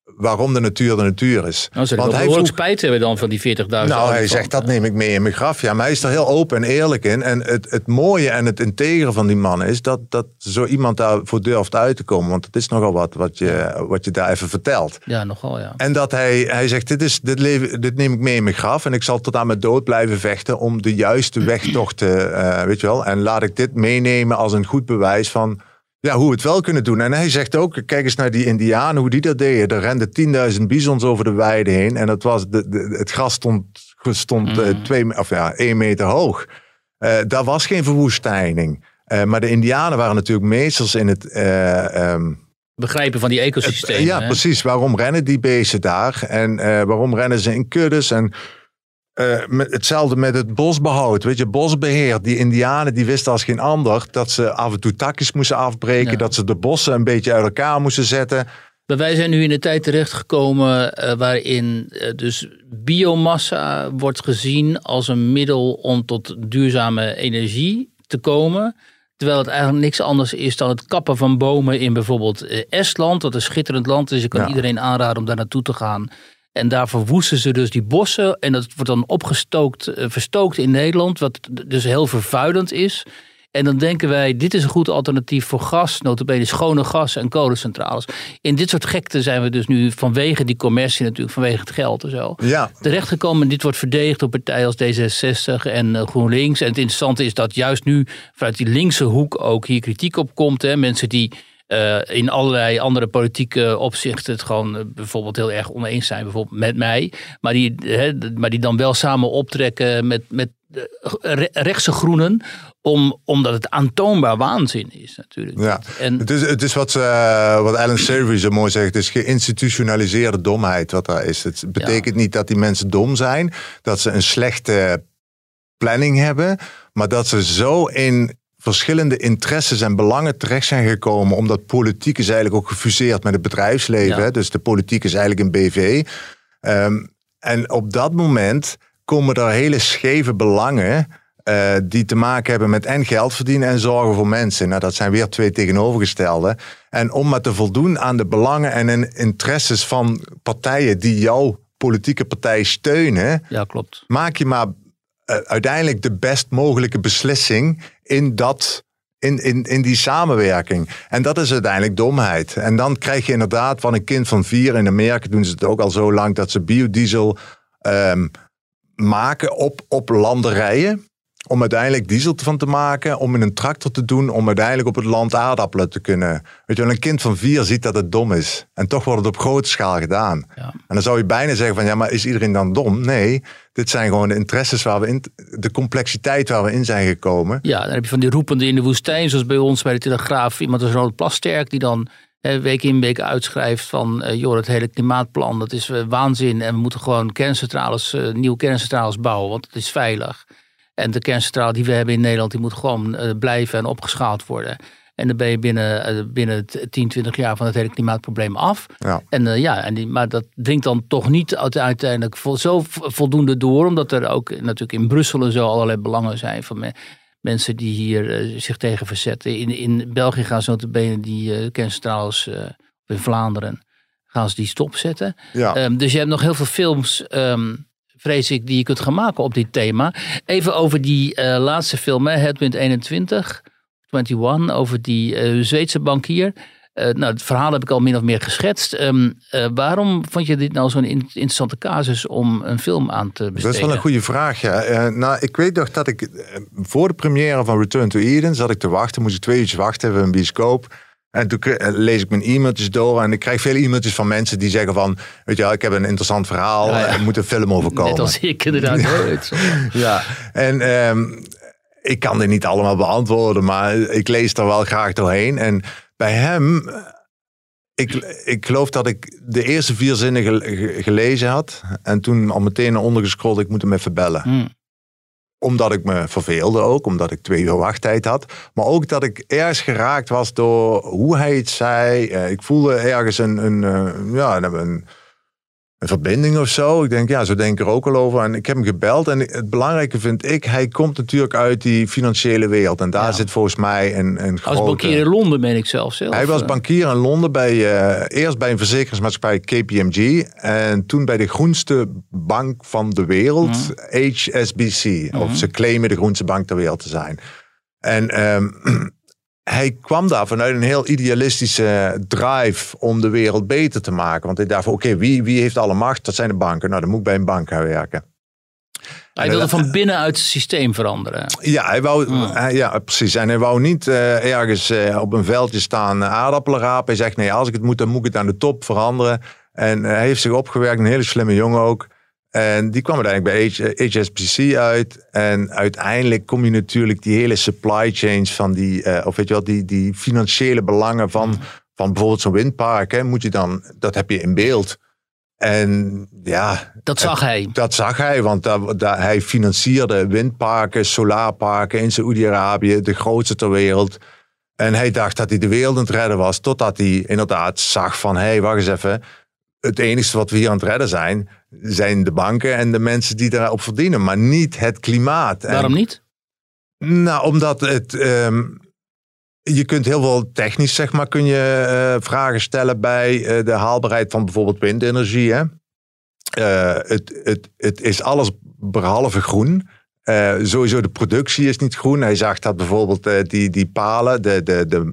waarom de natuur de natuur is. Nou, Want hij vroeg... spijt hebben dan van die 40.000 Nou, hij zegt dat neem ik mee in mijn graf. Ja, maar hij is er heel open en eerlijk in. En het, het mooie en het integere van die man is dat, dat zo iemand daarvoor durft uit te komen. Want het is nogal wat wat je, wat je daar even vertelt. Ja, nogal ja. En dat hij, hij zegt, dit, is, dit, leven, dit neem ik mee in mijn graf. En ik zal tot aan mijn dood blijven vechten om de juiste weg toch te, uh, weet je wel. En laat ik dit meenemen als een goed bewijs van ja, hoe we het wel kunnen doen. En hij zegt ook, kijk eens naar die indianen, hoe die dat deden. Er renden 10.000 bizons over de weide heen. En dat was de, de het gras stond, stond uh, twee, of ja, één meter hoog. Uh, daar was geen verwoestijning. Uh, maar de indianen waren natuurlijk meesters in het... Um, Begrijpen van die ecosystemen. ja, precies. Waarom rennen die beesten daar? En waarom rennen ze in kuddes? En uh, met, hetzelfde met het bosbehoud. Weet je, bosbeheer. Die indianen die wisten als geen ander dat ze af en toe takjes moesten afbreken. Dat ze de bossen een beetje uit elkaar moesten zetten. Maar wij zijn nu in een tijd terechtgekomen uh, waarin uh, dus biomassa wordt gezien als een middel om tot duurzame energie te komen. Terwijl het eigenlijk niks anders is dan het kappen van bomen in bijvoorbeeld Estland. Dat een schitterend land is. Ik kan iedereen aanraden om daar naartoe te gaan. En daar verwoesten ze dus die bossen. En dat wordt dan opgestookt, eh, verstookt in Nederland. Wat dus heel vervuilend is. En dan denken wij, dit is een goed alternatief voor gas, notabene schone gas en kolencentrales. In dit soort gekte zijn we dus nu vanwege die commercie natuurlijk, vanwege het geld en zo, ja. terechtgekomen. Dit wordt verdedigd door partijen als D66 en eh, GroenLinks. En het interessante is dat juist nu vanuit die linkse hoek ook hier kritiek op komt. Hè. Mensen die uh, in allerlei andere politieke opzichten het gewoon uh, bijvoorbeeld heel erg oneens zijn, bijvoorbeeld met mij. Maar die, hè, maar die dan wel samen optrekken met, met uh, rechtse groenen. Om, omdat het aantoonbaar waanzin is natuurlijk. Ja. En, het, is, het is wat, wat Alan Savory zo mooi zegt. Het is geïnstitutionaliseerde domheid wat daar is. Het betekent niet dat die mensen dom zijn. Dat ze een slechte planning hebben. Maar dat ze zo in verschillende interesses en belangen terecht zijn gekomen. Omdat politiek is eigenlijk ook gefuseerd met het bedrijfsleven. Dus de politiek is eigenlijk een BV. Um, en op dat moment komen er hele scheve belangen. Uh, die te maken hebben met en geld verdienen en zorgen voor mensen. Nou, dat zijn weer twee tegenovergestelde. En om maar te voldoen aan de belangen en interesses van partijen die jouw politieke partij steunen. Ja, klopt. Maak je maar uh, uiteindelijk de best mogelijke beslissing in dat. In, in, in die samenwerking. En dat is uiteindelijk domheid. En dan krijg je inderdaad van een kind van vier. In Amerika doen ze het ook al zo lang dat ze biodiesel um, maken op, op landerijen om uiteindelijk diesel van te maken, om in een tractor te doen, om uiteindelijk op het land aardappelen te kunnen. Weet je wel, een kind van vier ziet dat het dom is. En toch wordt het op grote schaal gedaan. Ja. En dan zou je bijna zeggen van, ja, maar is iedereen dan dom? Nee, dit zijn gewoon de interesses waar we in, de complexiteit waar we in zijn gekomen. Ja, dan heb je van die roepende in de woestijn, zoals bij ons bij de Telegraaf, iemand als Ronald Plasterk, die dan week in week uitschrijft van eh, joh, het hele klimaatplan, dat is eh, waanzin. En we moeten gewoon kerncentrales, eh, nieuwe kerncentrales bouwen, want het is veilig. En de kerncentrale die we hebben in Nederland, die moet gewoon eh, blijven en opgeschaald worden. En dan ben je binnen, eh, binnen t- 10, 20 jaar van het hele klimaatprobleem af. Ja. En eh, ja, en die, maar dat dringt dan toch niet uite- uiteindelijk vo- zo voldoende door. Omdat er ook natuurlijk in Brussel en zo allerlei belangen zijn van me- mensen die hier zich tegen verzetten. In, in België gaan ze notabene die eh kerncentrales, in Vlaanderen, gaan ze die stopzetten. Ja. Ehm, dus je hebt nog heel veel films, ehm, vrees ik, die je kunt gaan maken op dit thema. Even over die eh, laatste film, hè, Headwind 21, 21, over die eh, Zweedse bankier. Eh, nou, het verhaal heb ik al min of meer geschetst. Ehm, eh, waarom vond je dit nou zo'n in- interessante casus om een film aan te besteden? Dat is wel een goede vraag, ja. Nou, ik weet nog dat ik voor de première van Return to Eden zat ik te wachten. Moest ik twee uurtjes wachten, hebben we een bioscoop. En toen eh, lees ik mijn e-mailtjes door en ik krijg veel e-mailtjes van mensen die zeggen van, weet je wel, ik heb een interessant verhaal, Ja, ja. er moet een film over komen. Net als ik inderdaad. Ja, en ehm, ik kan dit niet allemaal beantwoorden, maar ik lees er wel graag doorheen. En bij hem, eh, ik, ik geloof dat ik de eerste vier zinnen gel- ge- gelezen had. En toen al meteen naar onder gescrolld, ik moet hem even bellen. Hmm. Omdat ik me verveelde ook, omdat ik twee uur wachttijd had. Maar ook dat ik ergens geraakt was door hoe hij het zei. Eh, ik voelde ergens een, een, eh, ja, een, een verbinding of zo. Ik denk, ja, zo denk ik er ook al over. En ik heb hem gebeld. En het belangrijke vind ik, hij komt natuurlijk uit die financiële wereld. En daar Ja. zit volgens mij een, een Als grote... bankier in Londen ben ik zelf zelf. Hij was eh. bankier in Londen bij, eh, eerst bij een verzekeringsmaatschappij KPMG en toen bij de groenste bank van de wereld, HSBC. Of ze claimen de groenste bank ter wereld te zijn. En ehm, hij kwam daar vanuit een heel idealistische drive om de wereld beter te maken. Want hij dacht van oké, wie, wie heeft alle macht? Dat zijn de banken. Nou, dan moet ik bij een bank gaan werken. Hij wilde van binnenuit het systeem veranderen. Ja, hij wou, hij- ja, precies. En hij wou niet eh, ergens eh, op een veldje staan eh, aardappelen rapen. Hij zegt, nee, als ik het moet, dan moet ik het aan de top veranderen. En eh, hij heeft zich opgewerkt, een hele slimme jongen ook. En die kwam uiteindelijk bij HSBC uit. En uiteindelijk kom je natuurlijk die hele supply chains van die, eh, of weet je wel, die, die financiële belangen van, van bijvoorbeeld zo'n windpark. Hè, moet je dan, dat heb je in beeld. En ja, Dat zag hij. dat zag hij, want daar, daar, hij financierde windparken, solarparken in Saoedi-Arabië, de grootste ter wereld. En hij dacht dat hij de wereld aan het redden was, totdat hij inderdaad zag van, hé, hey, wacht eens even. Het enige wat we hier aan het redden zijn, zijn de banken en de mensen die daarop verdienen, maar niet het klimaat. En- Waarom niet? nou, omdat het. ehm, je kunt heel veel technisch, zeg maar, kun je eh, vragen stellen bij eh, de haalbaarheid van bijvoorbeeld windenergie. Hè? Eh, het, het, het is alles behalve groen. Sowieso de productie is niet groen. Hij zag dat bijvoorbeeld die, die palen, de, de, de,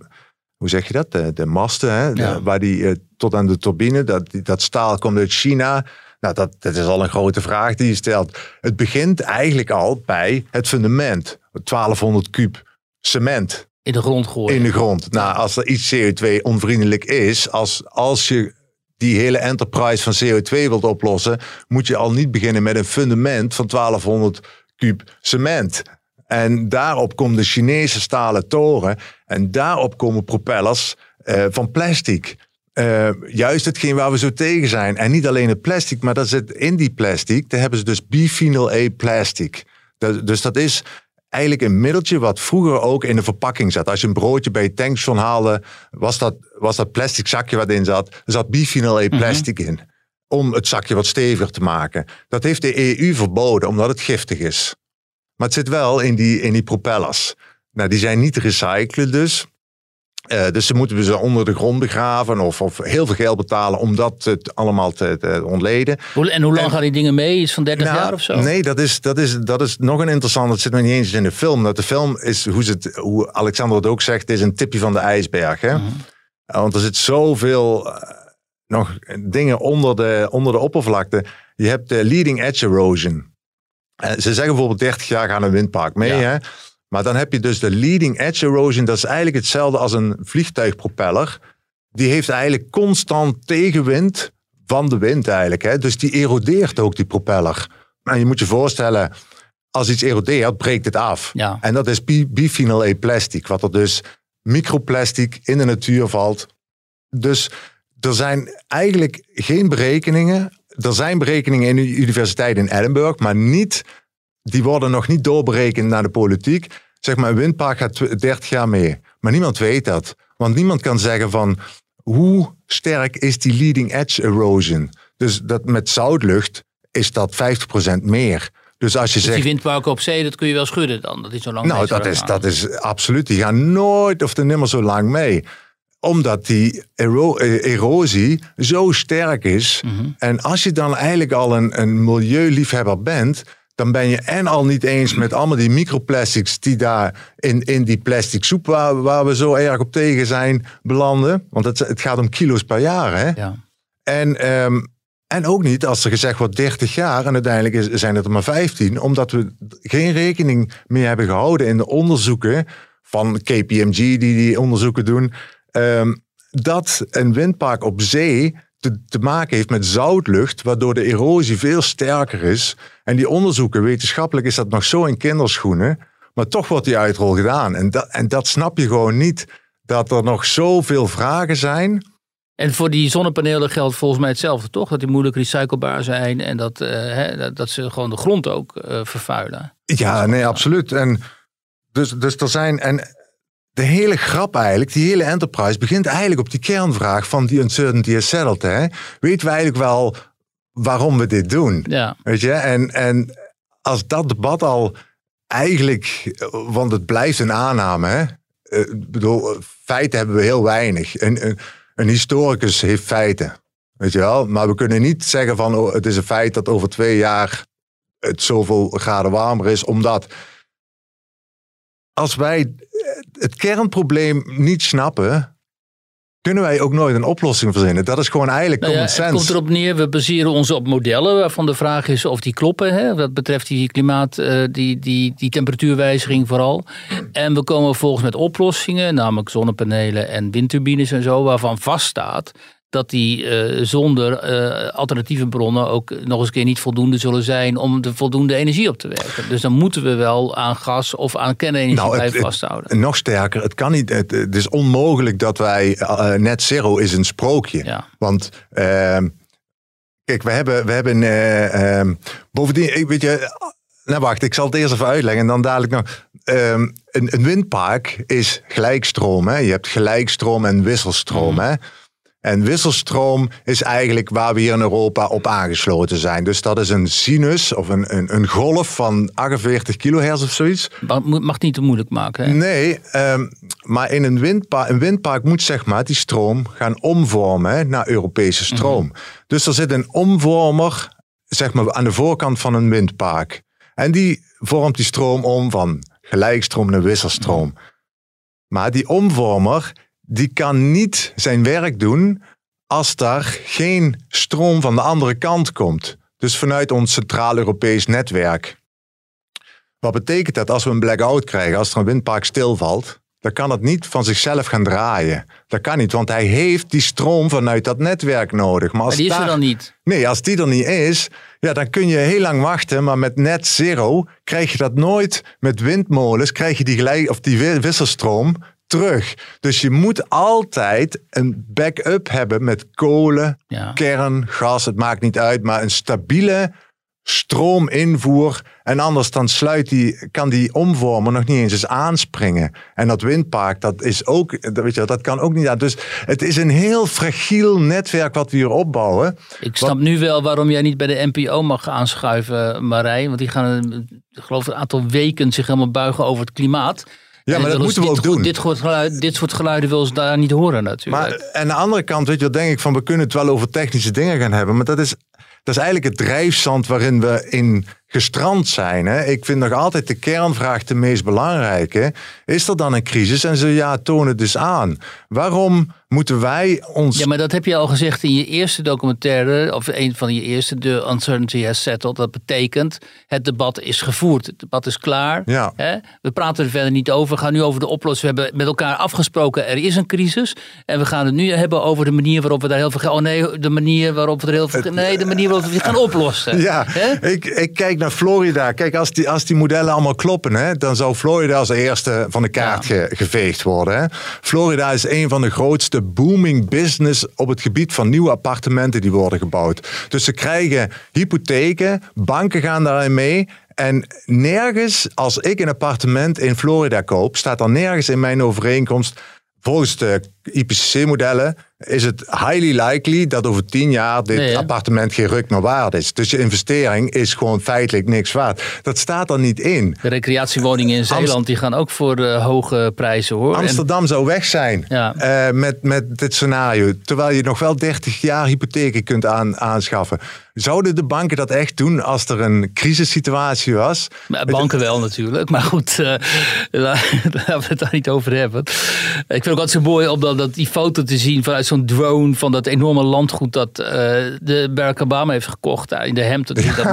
hoe zeg je dat? De, de masten, hè? De- waar die tot aan de turbine, dat, dat staal komt uit China. Nou, dat, dat is al een grote vraag die je stelt. Het begint eigenlijk al bij het fundament. 1200 kuub cement In de grond gooien. in de grond. Nou, als er iets CO2-onvriendelijk is, als, als je die hele enterprise van CO2 wilt oplossen, moet je al niet beginnen met een fundament van 1200 kuub cement. En daarop komt de Chinese stalen toren en daarop komen propellers eh, van plastic. Eh, juist hetgeen waar we zo tegen zijn. En niet alleen het plastic, maar dat zit in die plastic. Daar hebben ze dus biphenyl A plastic. Dat- dus dat is eigenlijk een middeltje wat vroeger ook in de verpakking zat. Als je een broodje bij je tankstation haalde, was dat, was dat plastic zakje wat in zat. Er zat biphenyl A plastic in. Om het zakje wat steviger te maken. Dat heeft de EU verboden, omdat het giftig is. Maar het zit wel in die, in die propellers. Nou, die zijn niet te recyclen dus. Eh, dus ze moeten ze onder de grond begraven of, of heel veel geld betalen om dat het allemaal te, te ontleden. En hoe lang En- gaan die dingen mee? Iets van 30 Nou, jaar of zo? Nee, dat is, dat, is, dat is nog een interessant. Dat zit nog niet eens in de film. Dat de film is, hoe, ze het, hoe Alexander het ook zegt, is een tipje van de ijsberg. Hè? Mhm. Uh, Want er zit zoveel eh, nog dingen onder de, onder de oppervlakte. Je hebt de leading edge erosion. Eh, ze zeggen bijvoorbeeld 30 jaar gaan een windpark mee. Ja. Hè? Maar dan heb je dus de leading edge erosion. Dat is eigenlijk hetzelfde als een vliegtuigpropeller. Die heeft eigenlijk constant tegenwind van de wind eigenlijk. Hè? Dus die erodeert ook die propeller. En je moet je voorstellen, als iets erodeert, breekt het af. Ja. En dat is bi- biphenyl A plastic. Wat er dus microplastic in de natuur valt. dus er zijn eigenlijk geen berekeningen. Er zijn berekeningen in de universiteit in Edinburgh, maar niet, die worden nog niet doorberekend naar de politiek. Zeg maar, een windpark gaat 30 jaar mee. Maar niemand weet dat. Want niemand kan zeggen van hoe sterk is die leading edge erosion. Dus dat met zoutlucht is dat 50% meer. Dus als je Dus zegt. die windparken op zee, dat kun je wel schudden dan. Dat is zo lang Nou, dat is, dat is absoluut. Die gaan nooit of de nimmer zo lang mee. Omdat die ero- eh, erosie zo sterk is. Mhm. En als je dan eigenlijk al een, een milieuliefhebber bent. Dan ben je en al niet eens met allemaal die microplastics die daar in, in die plastic soep waar, waar we zo erg op tegen zijn belanden. Want het, het gaat om kilo's per jaar. Hè? Ja. En, ehm, en ook niet als er gezegd wordt 30 jaar en uiteindelijk is, zijn het er maar 15, omdat we geen rekening meer hebben gehouden in de onderzoeken van KPMG die die onderzoeken doen, ehm, dat een windpark op zee te, te maken heeft met zoutlucht, waardoor de erosie veel sterker is. En die onderzoeken, wetenschappelijk is dat nog zo in kinderschoenen, maar toch wordt die uitrol gedaan. En dat, en dat snap je gewoon niet, dat er nog zoveel vragen zijn. En voor die zonnepanelen geldt volgens mij hetzelfde, toch? Dat die moeilijk recyclebaar zijn en dat, eh, dat ze gewoon de grond ook eh, vervuilen. Ja, nee, absoluut. En dus, dus er zijn. En de hele grap eigenlijk, die hele enterprise, begint eigenlijk op die kernvraag van die uncertainty is settled. Hè? Weten we eigenlijk wel waarom we dit doen? Ja, Weet je? En, en als dat debat al eigenlijk, want het blijft een aanname. Hè? Eh, Ik bedoel, feiten hebben we heel weinig. Een, een, een historicus heeft feiten. Weet je wel? Maar we kunnen niet zeggen van oh, het is een feit dat over twee jaar het zoveel graden warmer is, omdat als wij het kernprobleem niet snappen, kunnen wij ook nooit een oplossing verzinnen. Dat is gewoon eigenlijk nou ja, common het sense. komt erop neer, we baseren ons op modellen waarvan de vraag is of die kloppen. Hè? Wat betreft die klimaat, eh, die, die, die temperatuurwijziging vooral. En we komen vervolgens met oplossingen, namelijk zonnepanelen en windturbines en zo, waarvan vaststaat dat die eh, zonder eh, alternatieve bronnen ook nog eens een keer niet voldoende zullen zijn om de voldoende energie op te werken. Dus dan moeten we wel aan gas of aan kernenergie Nou, blijven het- vasthouden. En Nog sterker, het kan niet. Het, het is onmogelijk dat wij eh, net zero is een sprookje. Ja. Want ehm, kijk, we hebben, we hebben eh, ehm, bovendien, ik weet je, nou wacht, ik zal het eerst even uitleggen en dan dadelijk nog. Ehm, een, een windpark is gelijkstroom. Hè? Je hebt gelijkstroom en wisselstroom. Mhm. Hè? En wisselstroom is eigenlijk waar we hier in Europa op aangesloten zijn. Dus dat is een sinus of een, een, een golf van 48 kilohertz of zoiets. Het mag niet te moeilijk maken. Hè? Nee, ehm, maar in een windpark, een windpark moet zeg maar die stroom gaan omvormen hè, naar Europese stroom. Dus er zit een omvormer zeg maar aan de voorkant van een windpark. En die vormt die stroom om van gelijkstroom naar wisselstroom. Maar die omvormer die kan niet zijn werk doen als daar geen stroom van de andere kant komt. Dus vanuit ons Centraal-Europees netwerk. Wat betekent dat als we een blackout krijgen, als er een windpark stilvalt, dan kan het niet van zichzelf gaan draaien. Dat kan niet, want hij heeft die stroom vanuit dat netwerk nodig. Maar als Maar die is er dan niet. Nee, als die er niet is, ja, dan kun je heel lang wachten. Maar met net zero krijg je dat nooit. Met windmolens krijg je die, gelijk, of die wi- wisselstroom terug. Dus je moet altijd een backup hebben met kolen, Ja. kern, gas. Het maakt niet uit, maar een stabiele stroominvoer. En anders dan sluit die, kan die omvormer nog niet eens eens aanspringen. En dat windpark, dat is ook, dat weet je, dat kan ook niet aan. Dus het is een heel fragiel netwerk wat we hier opbouwen. Ik snap nu wel waarom jij niet bij de NPO mag aanschuiven, Marij. Want die gaan, eh, ik geloof een aantal weken zich helemaal buigen over het klimaat. Ja, maar dat moeten we dit, ook doen. Dit, soort geluiden, dit soort geluiden wil ze daar niet horen natuurlijk. Maar aan de andere kant, weet je, wat denk ik van we kunnen het wel over technische dingen gaan hebben, maar dat is, dat is eigenlijk het drijfzand waarin we in gestrand zijn. Hè? Ik vind nog altijd de kernvraag de meest belangrijke. Is er dan een crisis? En zo ja, toon het dus aan. Waarom moeten wij ons. Ja, maar dat heb je al gezegd in je eerste documentaire, of een van je eerste, The Uncertainty Has Settled. Dat betekent, het debat is gevoerd. Het debat is klaar. Ja. Hè? We praten er verder niet over. We gaan nu over de oplossing. We hebben met elkaar afgesproken, er is een crisis. En we gaan het nu hebben over de manier waarop we daar heel veel... Oh nee, de manier waarop we er heel veel... Nee, de manier waarop we het gaan oplossen. Ja, Hè? ik, ik kijk naar Florida. Kijk, als die, als die modellen allemaal kloppen, hè, dan zou Florida als eerste van de kaart ge- geveegd worden. Hè. Florida is een van de grootste booming business op het gebied van nieuwe appartementen die worden gebouwd. Dus ze krijgen hypotheken, banken gaan daarin mee. En nergens, als ik een appartement in Florida koop, staat er nergens in mijn overeenkomst. Volgens de IPCC-modellen is het highly likely dat over tien jaar dit Nee, appartement geen ruk meer waard is. Dus je investering is gewoon feitelijk niks waard. Dat staat er niet in. De recreatiewoningen in Zeeland die gaan ook voor eh, hoge prijzen hoor. En- Amsterdam zou weg zijn Ja. eh, met, met dit scenario. Terwijl je nog wel 30 jaar hypotheken kunt aan, aanschaffen. Zouden de banken dat echt doen als er een crisissituatie was? Maar banken wel natuurlijk, maar goed, eh, la- laten we het daar niet over hebben. Ik vind het ook altijd zo mooi om dan dat die foto te zien vanuit zo'n drone van dat enorme landgoed dat eh, de Barack Obama heeft gekocht daar in de Hampton. Die dat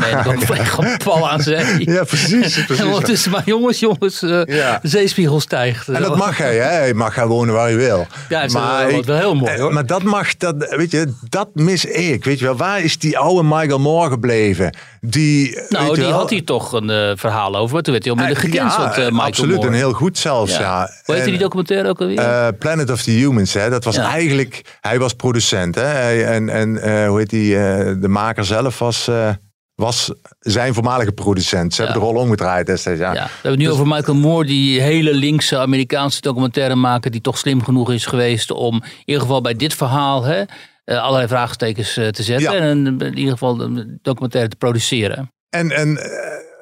vliegt pal aan zee. Ja, precies. precies. En ondertussen, maar jongens, jongens, eh, Ja. de zeespiegel stijgt. En dat mag hij, hè? Hij mag gaan wonen waar hij wil. Ja, is wel- wel heel mooi, eh, hoor. Maar dat mag, dat, weet je, dat mis ik. Weet je wel, waar is die oude Michael Moore gebleven? Die, Nou, die wel, had hier toch een eh, verhaal over. Toen werd hij onmiddellijk eh, gecanceld, ja, eh, Michael absoluut. Moore. En heel goed zelfs, ja. Hoe heette die documentaire ook alweer? eh, Planet of the Humans, hè? dat was Ja. eigenlijk... Hij was producent, hè? En, en eh, hoe heet die? eh, de maker zelf was, eh, was zijn voormalige producent. Ze Ja. hebben de rol omgedraaid destijds, ja. Ja, we hebben het nu over Michael Moore, die hele linkse Amerikaanse documentaire maker, die toch slim genoeg is geweest om in ieder geval bij dit verhaal hè, allerlei vraagtekens eh, te zetten en in ieder geval een documentaire te produceren. En, en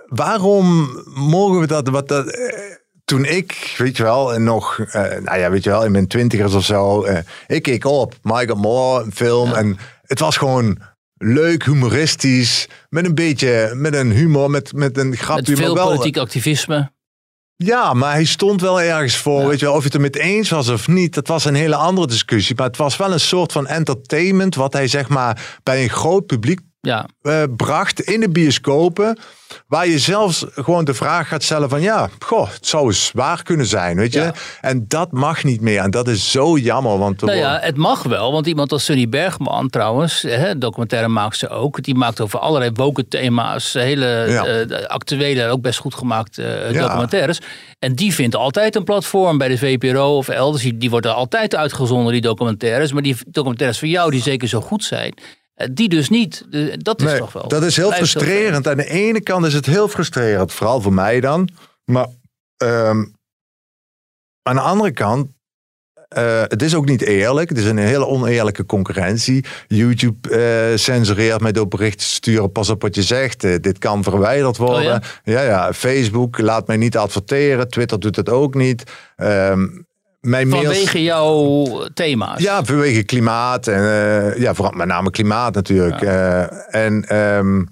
waarom mogen we dat? Wat dat toen ik, weet je wel, en nog, eh, nou ja, weet je wel, in mijn twintigers of zo, eh, ik keek op Michael Moore, een film, en het was gewoon leuk, humoristisch, met een beetje, met een humor, met, met een Met grapje, veel maar wel. politiek activisme. Ja, maar hij stond wel ergens voor. Ja. Weet je wel, of je het er met eens was of niet, dat was een hele andere discussie. Maar het was wel een soort van entertainment, wat hij zeg maar bij een groot publiek Ja, eh, bracht in de bioscopen. Waar je zelfs gewoon de vraag gaat stellen van ja, goh, het zou eens waar kunnen zijn, weet je. Ja. En dat mag niet meer. En dat is zo jammer. Want nou ja, het mag wel, want iemand als Sunny Bergman trouwens, hè, documentaire maakt ze ook, die maakt over allerlei woke thema's, hele Ja. eh, actuele, ook best goed gemaakte eh, Ja. documentaires. En die vindt altijd een platform bij de VPRO of elders. Die, die wordt er altijd uitgezonden, die documentaires. Maar die documentaires van jou, die zeker zo goed zijn, die dus niet. Dat is Nee, toch wel. dat is heel frustrerend. Aan de ene kant is het heel frustrerend, vooral voor mij dan. Maar ehm, aan de andere kant, eh, het is ook niet eerlijk. Het is een hele oneerlijke concurrentie. YouTube eh, censureert mij door berichten te sturen. Pas op wat je zegt. eh, dit kan verwijderd worden. Oh ja? ja? ja, Facebook laat mij niet adverteren. Twitter doet het ook niet. Ehm, mijn mails- Vanwege jouw thema's. ja, vanwege klimaat. En, eh, ja, vooral met name klimaat natuurlijk. Eh, en ehm,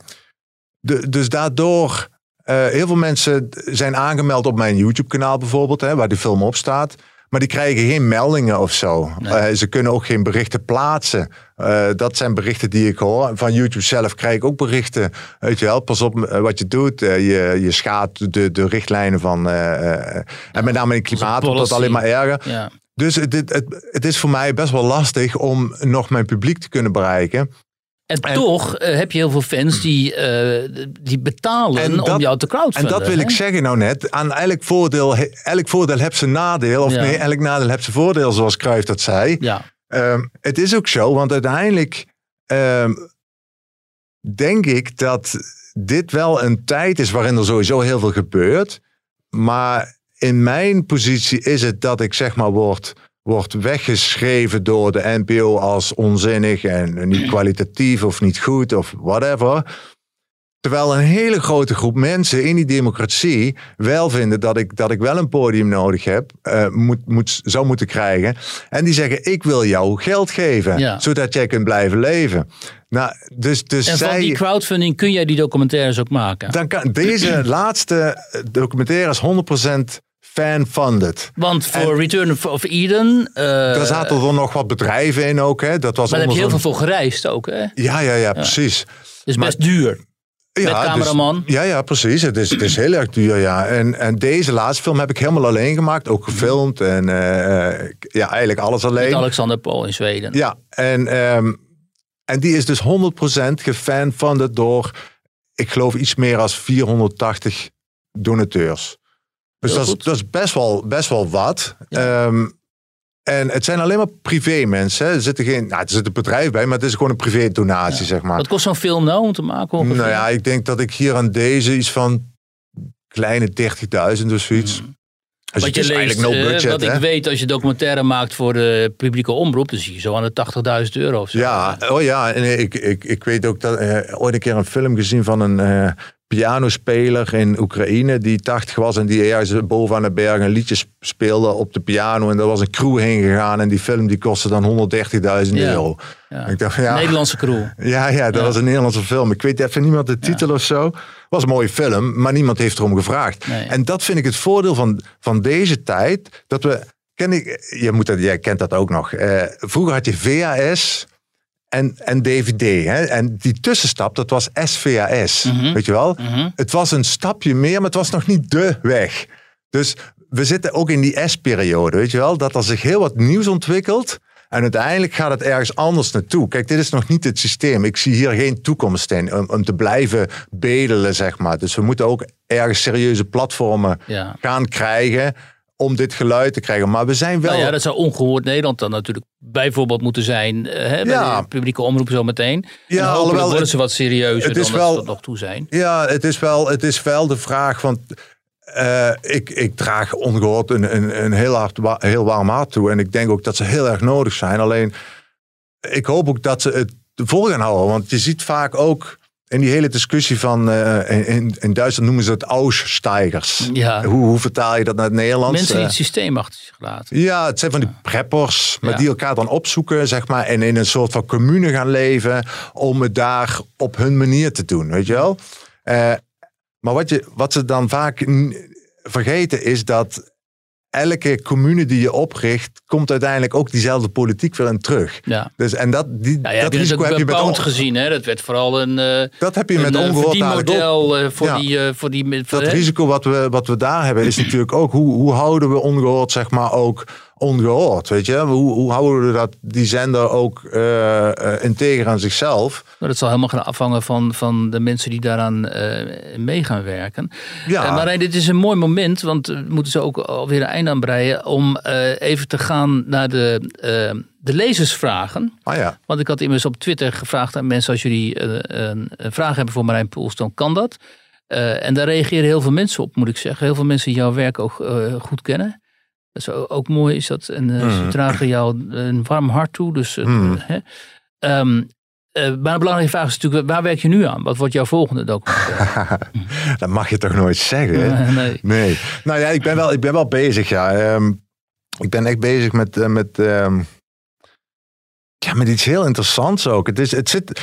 de, dus daardoor... eh, heel veel mensen zijn aangemeld op mijn YouTube-kanaal bijvoorbeeld, hè, waar die film op staat. Maar die krijgen geen meldingen of zo. Nee. Eh, ze kunnen ook geen berichten plaatsen. Eh, dat zijn berichten die ik hoor. Van YouTube zelf krijg ik ook berichten. Weet je wel, pas op eh, wat je doet. Je, je schaadt de, de richtlijnen van... en met name in klimaat wordt dat alleen maar erger. Ja. Dus het, het, het, het is voor mij best wel lastig om nog mijn publiek te kunnen bereiken. En, En- toch eh, heb je heel veel fans die, eh, die betalen En dat- om jou te En crowdfunden. dat wil ik zeggen nou net. Aan elk voordeel, elk voordeel heeft zijn nadeel. Of Ja. nee, elk nadeel heeft zijn voordeel, zoals Cruijff dat zei. Ja, Ehm, het is ook zo, want uiteindelijk ehm, denk ik dat dit wel een tijd is waarin er sowieso heel veel gebeurt. Maar in mijn positie is het dat ik zeg maar word, word weggeschreven door de NPO als onzinnig en niet kwalitatief of niet goed of whatever. Terwijl een hele grote groep mensen in die democratie wel vinden dat ik, dat ik wel een podium nodig heb, eh, moet, moet, zou moeten krijgen. En die zeggen: Ik wil jou geld geven, Ja. zodat jij kunt blijven leven. Nou, dus, dus en van zij, die crowdfunding kun jij die documentaires ook maken. dan kan, deze laatste documentaire is 100% fan-funded. Want voor Return of Eden, eh, Daar zaten er nog wat bedrijven in ook. Hè? Dat was maar daar heb je heel veel voor gereisd ook. Hè? Ja, ja, ja, precies. Dus Maar- best duur. Ja, Met cameraman. Dus, ja, ja, precies. Het is, het is heel erg duur, ja. En, en deze laatste film heb ik helemaal alleen gemaakt. Ook gefilmd en eh, ja, eigenlijk alles alleen. Met Alexander Paul in Zweden. Ja, en, ehm, en die is dus 100% gefanfunded door ik geloof iets meer dan 480 donateurs. Dus dat is, goed. dat is best wel, best wel wat. Ehm, en het zijn alleen maar privé mensen. Er zitten geen, nou, er zit een bedrijf bij, maar het is gewoon een privé donatie, zeg maar. Wat kost zo'n film nou om te maken? ongeveer? Nou ja, ik denk dat ik hier aan deze iets van kleine 30.000 of zoiets. Dus Wat je leest, no eh, budget, wat hè? ik weet, als je documentaire maakt voor de publieke omroep, dan zie je zo aan de 80.000 euro of zo. Ja, oh ja, en ik, ik, ik weet ook dat eh, ooit een keer een film gezien van een eh, pianospeler in Oekraïne die 80 was en die ergens boven aan de berg een liedje sp- speelde op de piano en er was een crew heen gegaan en die film die kostte dan 130.000 Ja. euro. Ja. Ik dacht, ja, Nederlandse crew. ja, ja, dat Ja. was een Nederlandse film. Ik weet even niemand de titel of zo. was een mooie film, maar niemand heeft erom gevraagd. Nee. En dat vind ik het voordeel van, van deze tijd. Dat we, ken ik, je moet dat, jij kent dat ook nog. Eh, vroeger had je VHS en, en DVD. Hè? En die tussenstap, dat was SVHS. Mhm. Weet je wel? Mhm. Het was een stapje meer, maar het was nog niet de weg. Dus we zitten ook in die S-periode, weet je wel? Dat er zich heel wat nieuws ontwikkelt. En uiteindelijk gaat het ergens anders naartoe. Kijk, dit is nog niet het systeem. Ik zie hier geen toekomst in om, om te blijven bedelen, zeg maar. Dus we moeten ook ergens serieuze platformen Ja. gaan krijgen om dit geluid te krijgen. Maar we zijn wel... Nou ja, dat zou ongehoord Nederland dan natuurlijk bijvoorbeeld moeten zijn. eh, Hè, bij Ja. de publieke omroep zo meteen. Ja, alhoewel worden ze wat serieuzer het is dan wel- dat nog toe zijn. Ja, het is wel, het is wel de vraag. Want eh, ik, ik draag ongehoord een, een, een heel, hard, heel warm hart toe. En ik denk ook dat ze heel erg nodig zijn. Alleen, ik hoop ook dat ze het vol gaan houden. Want je ziet vaak ook in die hele discussie van... eh, in, in Duitsland noemen ze het Aussteigers. Ja. Hoe, hoe vertaal je dat naar het Nederlands? Mensen die Eh, het systeem achter zich laten. ja, het zijn van die preppers, maar Ja. die elkaar dan opzoeken, zeg maar, en in een soort van commune gaan leven om het daar op hun manier te doen, weet je wel? Eh, maar wat, je, wat ze dan vaak vergeten is dat elke commune die je opricht, komt uiteindelijk ook diezelfde politiek weer in terug. Ja. Dus, en dat, die, ja, dat je risico heb je met Pound gezien. Hè? Dat werd vooral een, eh Dat heb je met eh, ongehoord eh, voor, Ja. die, voor die... met- Dat hè? risico wat we, wat we daar hebben is natuurlijk ook hoe, hoe houden we ongehoord zeg maar ook ongehoord, weet je? Hoe, hoe houden we dat, die zender ook eh, integer aan zichzelf? Maar dat zal helemaal gaan afhangen van, van de mensen die daaraan eh, mee gaan werken. Ja. Marijn, dit is een mooi moment, want we moeten ze ook alweer een einde aanbreien. Om eh, even te gaan naar de, de lezersvragen. Ah ja, Want ik had immers op Twitter gevraagd aan mensen: als jullie een, een vraag hebben voor Marijn Poels, dan kan dat. En daar reageren heel veel mensen op, moet ik zeggen. Heel veel mensen die jouw werk ook goed kennen. Dat is ook, mooi, is dat. En eh, ze dragen jou een warm hart toe. Dus, Mm. hè. Eh, maar een belangrijke vraag is natuurlijk: waar werk je nu aan? Wat wordt jouw volgende documentaire? dat mag je toch nooit zeggen? nee. Nee. Nou ja, ik ben wel, ik ben wel bezig, ja. Ehm, ik ben echt bezig met, met, ehm, ja, met iets heel interessants ook. Het, is, het, zit,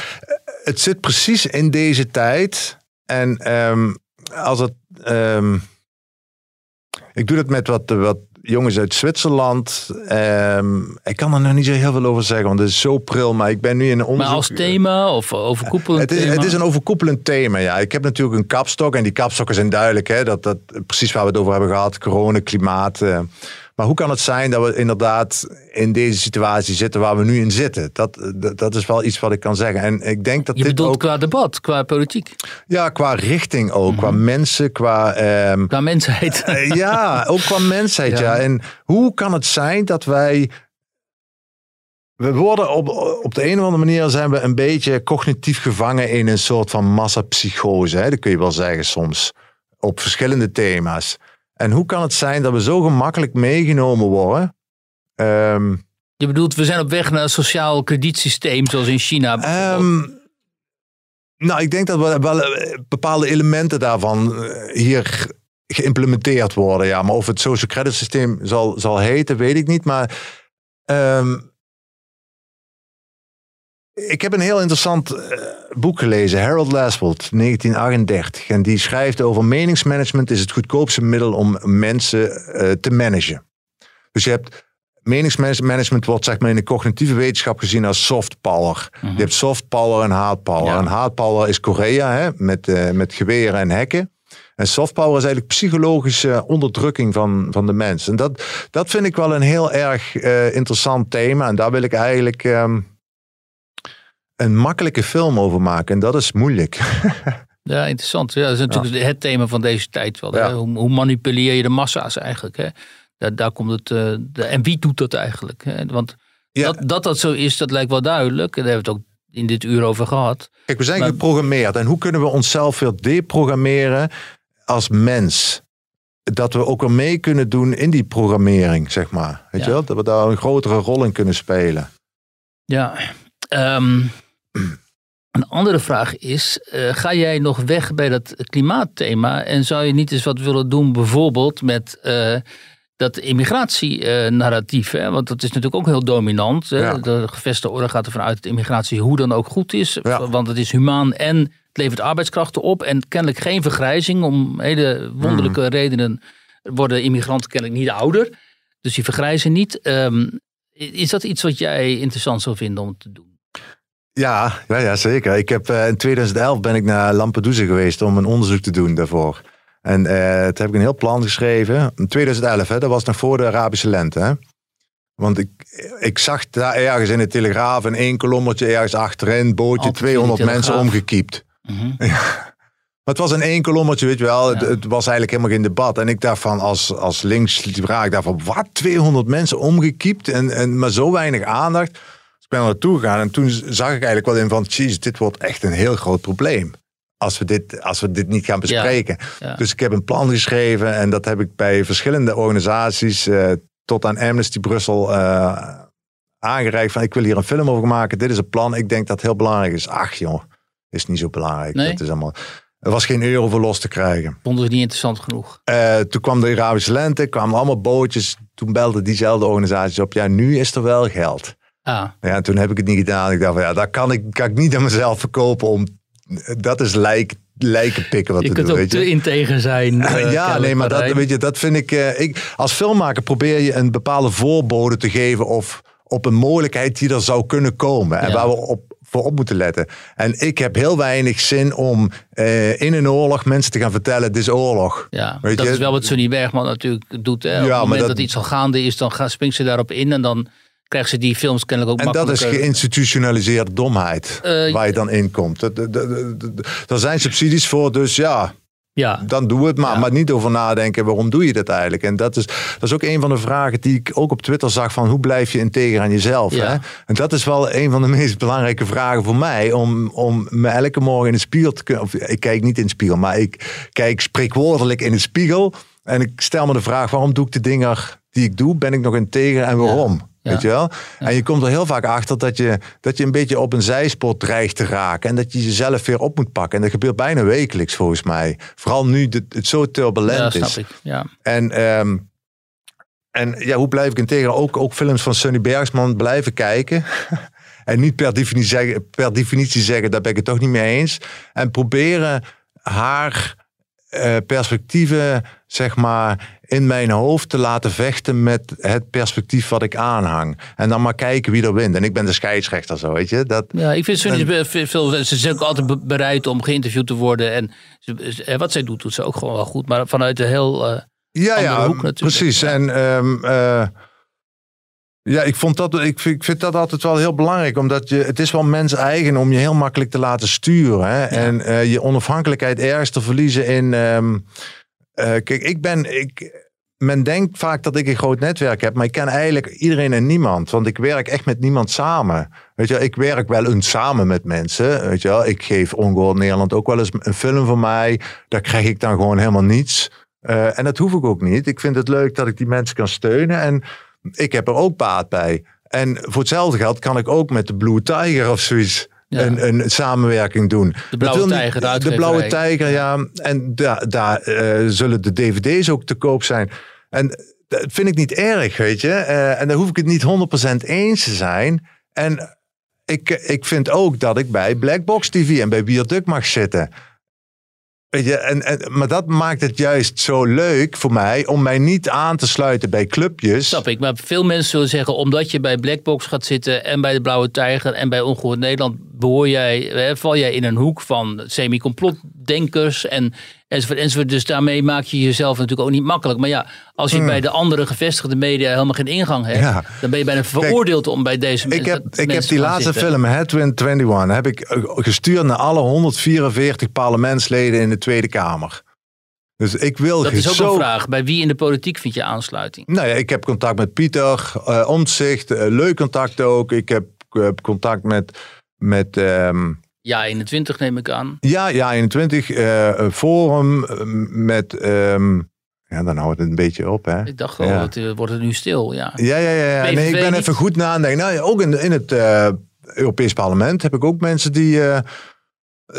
het zit precies in deze tijd. En als het... ik doe dat met wat, wat jongens uit Zwitserland. Ehm, ik kan er nog niet zo heel veel over zeggen, want het is zo pril. Maar ik ben nu in een Maar onderzoek... als thema of overkoepelend Het is, thema? het is een overkoepelend thema, ja. Ik heb natuurlijk een kapstok en die kapstokken zijn duidelijk. Hè, dat, dat, precies waar we het over hebben gehad, corona, klimaat. eh. Maar hoe kan het zijn dat we inderdaad in deze situatie zitten waar we nu in zitten? Dat, dat, dat is wel iets wat ik kan zeggen. En ik denk dat Je dit bedoelt ook, qua debat, qua politiek, ja, qua richting ook, Mhm. qua mensen, qua... ehm, qua mensheid. eh, ja, ook qua mensheid, ja. Ja. En hoe kan het zijn dat wij... We worden op, op de een of andere manier zijn we een beetje cognitief gevangen in een soort van massapsychose. Hè? Dat kun je wel zeggen soms. Op verschillende thema's. En hoe kan het zijn dat we zo gemakkelijk meegenomen worden? Ehm, Je bedoelt, we zijn op weg naar een sociaal kredietsysteem zoals in China. Ehm, nou, ik denk dat we wel eh, bepaalde elementen daarvan eh, hier geïmplementeerd worden. Ja, maar of het social credit systeem zal, zal heten, weet ik niet. Maar ehm, ik heb een heel interessant eh, boek gelezen, Harold Laswell, 1938. En die schrijft over meningsmanagement is het goedkoopste middel om mensen eh, te managen. Dus je hebt meningsmanagement wordt zeg maar in de cognitieve wetenschap gezien als soft power. Je hebt soft power en hard power. Ja. En hard power is Korea hè, met, eh, met geweren en hekken. En soft power is eigenlijk psychologische onderdrukking van, van de mens. En dat, dat vind ik wel een heel erg interessant thema. En daar wil ik eigenlijk ehm, een makkelijke film over maken. En dat is moeilijk. Ja, interessant. Ja, dat is natuurlijk het thema van deze tijd wel. Ja. Hoe, hoe manipuleer je de massa's eigenlijk? Hè? Daar, daar komt het. eh, de, en wie doet dat eigenlijk? Hè? Want Ja. dat, dat dat zo is, dat lijkt wel duidelijk. En daar hebben we het ook in dit uur over gehad. Kijk, we zijn Maar- geprogrammeerd. En hoe kunnen we onszelf weer deprogrammeren als mens? Dat we ook weer mee kunnen doen in die programmering, zeg maar. Weet je wel? Dat we daar een grotere rol in kunnen spelen. Ja. ehm, een andere vraag is: eh, ga jij nog weg bij dat klimaatthema? En zou je niet eens wat willen doen, bijvoorbeeld met eh, dat immigratienarratief? hè? Want dat is natuurlijk ook heel dominant. Hè? Ja. De gevestigde orde gaat ervan uit dat immigratie hoe dan ook goed is. Ja. Want het is humaan en het levert arbeidskrachten op. En kennelijk geen vergrijzing. Om hele wonderlijke Hmm. redenen worden immigranten kennelijk niet ouder. Dus die vergrijzen niet. Ehm, is dat iets wat jij interessant zou vinden om te doen? Ja, ja, ja zeker. Ik heb, eh, in 2011 ben ik naar Lampedusa geweest om een onderzoek te doen daarvoor. En toen heb ik een heel plan geschreven. In 2011, hè, dat was nog voor de Arabische lente. Hè? Want ik, ik zag daar ergens in de Telegraaf een één kolommertje ergens achterin, bootje, Altijd in de 200 mensen omgekiept. Mhm. Maar het was een één kolommertje, weet je wel. Het, Ja. het was eigenlijk helemaal geen debat. En ik dacht van, als, als links-liberaal, ik dacht van, wat? 200 mensen omgekiept en, en maar zo weinig aandacht. Ben er naartoe gegaan en toen zag ik eigenlijk wel in van, jeez, dit wordt echt een heel groot probleem. Als we dit, als we dit niet gaan bespreken. ja. Dus ik heb een plan geschreven en dat heb ik bij verschillende organisaties, eh, tot aan Amnesty Brussel, eh, aangereikt. Van, ik wil hier een film over maken. Dit is een plan. Ik denk dat het heel belangrijk is. Ach joh, is niet zo belangrijk. Nee? Dat is allemaal, er was geen euro voor los te krijgen. Vonden we niet interessant genoeg? Eh, toen kwam de Arabische lente, kwamen allemaal bootjes. Toen belden diezelfde organisaties op. Ja, nu is er wel geld. Ah, Ja, en toen heb ik het niet gedaan. Ik dacht van ja, dat kan ik, kan ik niet aan mezelf verkopen. Om, dat is lijk, lijken pikken wat je te kunt doen. ook weet te integer zijn. eh, ja, nee, maar dat, weet je, dat vind ik, eh, ik. Als filmmaker probeer je een bepaalde voorbode te geven. of op een mogelijkheid die er zou kunnen komen. En Ja. waar we op, voor op moeten letten. En ik heb heel weinig zin om eh, in een oorlog mensen te gaan vertellen: dit is oorlog. Ja, Weet dat je? is wel wat Sunny Bergman natuurlijk doet. Hè? Op Ja, het moment dat... dat- iets al gaande is, dan springt ze daarop in. En dan krijgt ze die films kennelijk ook En dat is makkelijker. geïnstitutionaliseerde domheid Eh, waar je dan in komt. Daar zijn subsidies voor, dus ja, Ja, dan doe het maar. Ja. Maar niet over nadenken, waarom doe je dat eigenlijk? En dat is, dat is ook een van de vragen die ik ook op Twitter zag van hoe blijf je integer aan jezelf? Ja. Hè? En dat is wel een van de meest belangrijke vragen voor mij. Om, om me elke morgen in de spiegel te kunnen... Of, ik kijk niet in de spiegel, maar ik kijk spreekwoordelijk in de spiegel. En ik stel me de vraag, waarom doe ik de dingen die ik doe? Ben ik nog integer en waarom? Ja. Weet je wel? En je komt er heel vaak achter dat je, dat je een beetje op een zijspoor dreigt te raken. En dat je jezelf weer op moet pakken. En dat gebeurt bijna wekelijks volgens mij. Vooral nu het, het zo ja turbulent snap is. ik. Ja. En, ehm, en ja, hoe blijf ik integer? Ook, ook films van Sunny Bergsman blijven kijken. en niet per definitie, zeggen, per definitie zeggen, daar ben ik het toch niet mee eens. En proberen haar eh, perspectieven, zeg maar, in mijn hoofd te laten vechten met het perspectief wat ik aanhang. En dan maar kijken wie er wint. En ik ben de scheidsrechter, zo weet je. Dat, Ja, ik vind Sunny veel, ze is ook altijd be- bereid om geïnterviewd te worden. En ze- wat zij doet, doet ze ook gewoon wel goed. Maar vanuit een heel... eh, Ja, ja, hoek natuurlijk. precies. Ja. En ehm, eh, ja, ik, vond dat, ik, vind, ik vind dat altijd wel heel belangrijk. Omdat je, het is wel mens eigen om je heel makkelijk te laten sturen. Hè? En eh, je onafhankelijkheid ergens te verliezen in... ehm, eh, kijk, ik ben... Ik, men denkt vaak dat ik een groot netwerk heb, maar ik ken eigenlijk iedereen en niemand. Want ik werk echt met niemand samen. Weet je, ik werk wel eens samen met mensen. Weet je ik geef Ongehoord Nederland ook wel eens een film van mij. Daar krijg ik dan gewoon helemaal niets. Eh, en dat hoef ik ook niet. Ik vind het leuk dat ik die mensen kan steunen. En ik heb er ook baat bij. En voor hetzelfde geld kan ik ook met de Blue Tiger of zoiets Ja. een, een samenwerking doen. De Blauwe Tijger, de De Blauwe. Tijger, ja. En daar daar eh, zullen de dvd's ook te koop zijn. En dat vind ik niet erg, weet je. Eh, en daar hoef ik het niet 100% eens te zijn. En ik, ik vind ook dat ik bij Blackbox TV en bij Bierduk mag zitten. Je, en, en, maar dat maakt het juist zo leuk voor mij om mij niet aan te sluiten bij clubjes. Snap ik. Maar veel mensen zullen zeggen, omdat je bij Blackbox gaat zitten en bij de Blauwe Tijger en bij Ongehoord Nederland, behoor jij, val jij in een hoek van denkers en enzovoort, enzovoort. Dus daarmee maak je jezelf natuurlijk ook niet makkelijk. Maar ja, als je bij de andere gevestigde media helemaal geen ingang hebt, Hmm. Ja. dan ben je bijna veroordeeld om bij deze Ik mensen heb, dat ik heb mensen die laatste zitten. film, Headwind 21, heb ik eh, gestuurd naar alle 144 parlementsleden in de Tweede Kamer. Dus ik wil Dat is ook zo... een vraag. Bij wie in de politiek vind je aansluiting? Nou ja, ik heb contact met Pieter, eh Omtzigt, eh, leuk contact ook. Ik heb, heb contact met, met ehm, Ja, 21 neem ik aan. ja, ja, 21, eh, een Forum, eh, met, ehm, ja, dan houdt het een beetje op, hè. Ik dacht al, Ja. het eh, wordt het nu stil. Ja. Ja, ja, ja. ja. Nee, ik ben even goed na aan denken. Nou, ja, ook in, in het eh, Europees Parlement heb ik ook mensen die, eh,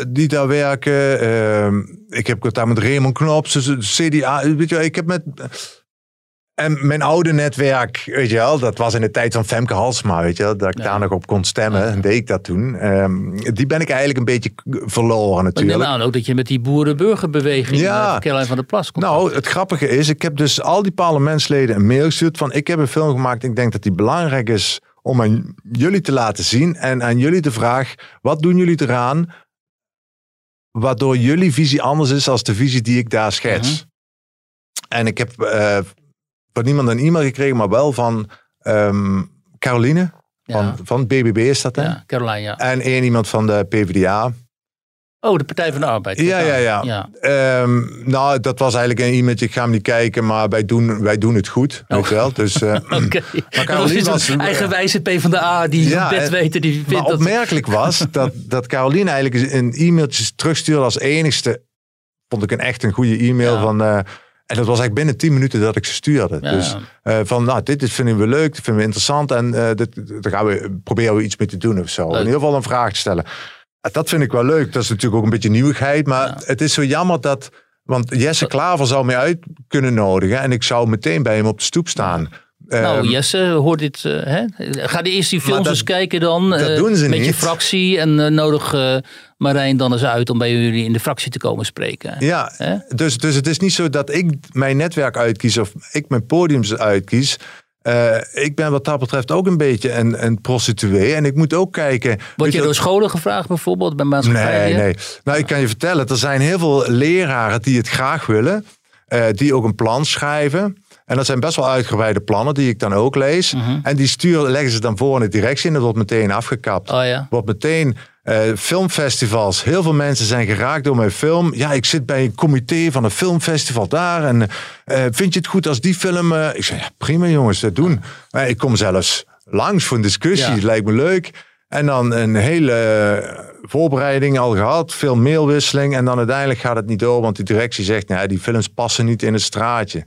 die daar werken. Ehm, ik heb contact met Raymond Knops, dus CDA. Weet je, wel, ik heb met... En mijn oude netwerk, weet je wel, dat was in de tijd van Femke Halsma, weet je wel, dat ik Ja. daar nog op kon stemmen, en deed ik dat toen. Ehm, die ben ik eigenlijk een beetje verloren Maar natuurlijk. aan ook dat je met die boerenburgerbeweging Ja. Caroline van der Plas komt. Nou, het grappige is, ik heb dus al die parlementsleden een mail gestuurd van ik heb een film gemaakt. Ik denk dat die belangrijk is om aan jullie te laten zien en aan jullie de vraag, wat doen jullie eraan waardoor jullie visie anders is als de visie die ik daar schets? Mhm. En ik heb eh, van niemand een e-mail gekregen, maar wel van ehm, Caroline van, ja. van BBB is dat hè? ja, Caroline, ja. En één iemand van de PvdA. Oh, de Partij van de Arbeid. Ja, ja, ja. ja. Ehm, nou, dat was eigenlijk een e-mailtje. Ik ga hem niet kijken, maar wij doen, wij doen het goed. Weet je wel? Dus, eh, Oké. Dat Caroline is was- een eigenwijze P van de A die Ja, en- weten, die vindt maar dat... opmerkelijk was dat, dat Caroline eigenlijk een e-mailtje terugstuurde als enigste. Vond ik een echt een goede e-mail Ja. van. eh, en dat was eigenlijk binnen 10 minuten dat ik ze stuurde. Ja. Dus eh, van, nou, dit vinden we leuk, dit vinden we interessant. En eh dit, daar gaan we, proberen we iets mee te doen of zo. Leuk. In ieder geval een vraag te stellen. Eh, Dat vind ik wel leuk. Dat is natuurlijk ook een beetje nieuwigheid. Maar Ja. het is zo jammer dat... Want Jesse Klaver zou mij uit kunnen nodigen. En ik zou meteen bij hem op de stoep staan. Nou, Ehm, Jesse, hoort dit. eh, hè? Ga de eerst die films dat- eens kijken dan. dat eh, doen ze met je fractie. En eh, nodig eh, Marijn dan eens uit om bij jullie in de fractie te komen spreken. Ja, dus, dus het is niet zo dat ik mijn netwerk uitkies of ik mijn podiums uitkies. Eh, ik ben wat dat betreft ook een beetje een, een prostituee. En ik moet ook kijken. Word je je door scholen gevraagd bijvoorbeeld bij maatschappij? Nee, nee. Nou, ik kan je vertellen, er zijn heel veel leraren die het graag willen. eh, die ook een plan schrijven. En dat zijn best wel uitgebreide plannen die ik dan ook lees. Mhm. En die sturen, leggen ze dan voor in de directie en dat wordt meteen afgekapt. Oh ja. Wordt meteen eh, filmfestivals. Heel veel mensen zijn geraakt door mijn film. Ja, ik zit bij een comité van een filmfestival daar. En eh, vind je het goed als die film... eh, ik zeg, ja, prima jongens, dat doen. Maar ik kom zelfs langs voor een discussie. Ja. Lijkt me leuk. En dan een hele voorbereiding al gehad. Veel mailwisseling. En dan uiteindelijk gaat het niet door. Want die directie zegt, nou, die films passen niet in het straatje.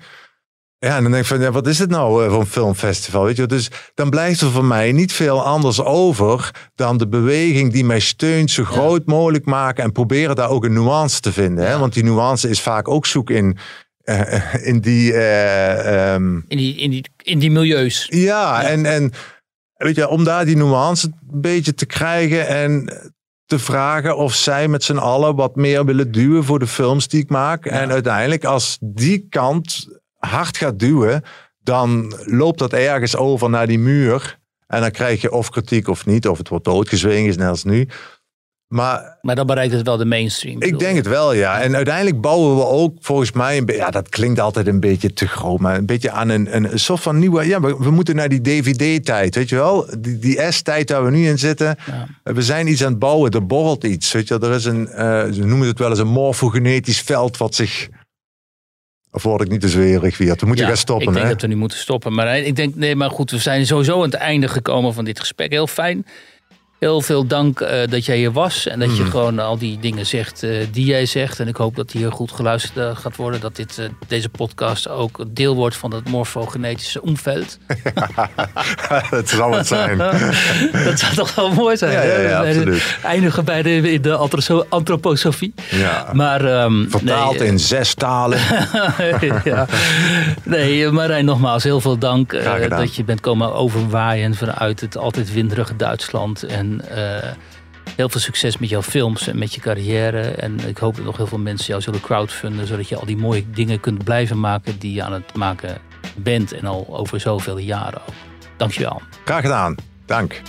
Ja, en dan denk ik van, ja, wat is het nou eh, voor een filmfestival? Weet je? Dus dan blijft er voor mij niet veel anders over dan de beweging die mij steunt zo groot mogelijk maken en proberen daar ook een nuance te vinden. Hè? Want die nuance is vaak ook zoek in, eh, in die. eh, ehm, In, die, in, die, in die milieus. ja, En, en weet je, om daar die nuance een beetje te krijgen en te vragen of zij met z'n allen wat meer willen duwen voor de films die ik maak. En uiteindelijk, als die kant hard gaat duwen, dan loopt dat ergens over naar die muur. En dan krijg je of kritiek of niet, of het wordt doodgezwegen, net als nu. Maar Maar dan bereikt het wel de mainstream. ik denk het wel, ja. En uiteindelijk bouwen we ook volgens mij, een ja, dat klinkt altijd een beetje te groot, maar een beetje aan een, een, soort van nieuwe, ja, we, we moeten naar die DVD-tijd, weet je wel? Die, die S-tijd waar we nu in zitten. Ja. We zijn iets aan het bouwen, er borrelt iets, weet je wel? Er is een, eh, ze noemen het wel eens een morfogenetisch veld wat zich, of word ik niet te zwerig weer, we moeten Ja, gaan stoppen, Ik denk hè? dat we nu moeten stoppen. Maar ik denk, nee, maar goed, we zijn sowieso aan het einde gekomen van dit gesprek. Heel fijn. Heel veel dank eh, dat jij hier was. En dat je gewoon al die dingen zegt eh, die jij zegt. En ik hoop dat hier goed geluisterd eh, gaat worden. Dat dit, deze podcast ook deel wordt van het morfogenetische omveld. dat zal het zijn. dat zou toch wel mooi zijn. Ja, ja, ja, hè? absoluut. Eindigen bij de, in de antroposofie. Ja. Maar, ehm, Vertaald nee, in zes talen. ja. Nee, Marijn, nogmaals heel veel dank dat je bent komen overwaaien vanuit het altijd winderige Duitsland. En eh, heel veel succes met jouw films en met je carrière. En ik hoop dat nog heel veel mensen jou zullen crowdfunden, zodat je al die mooie dingen kunt blijven maken die je aan het maken bent en al over zoveel jaren ook. Dankjewel. Graag gedaan. Dank.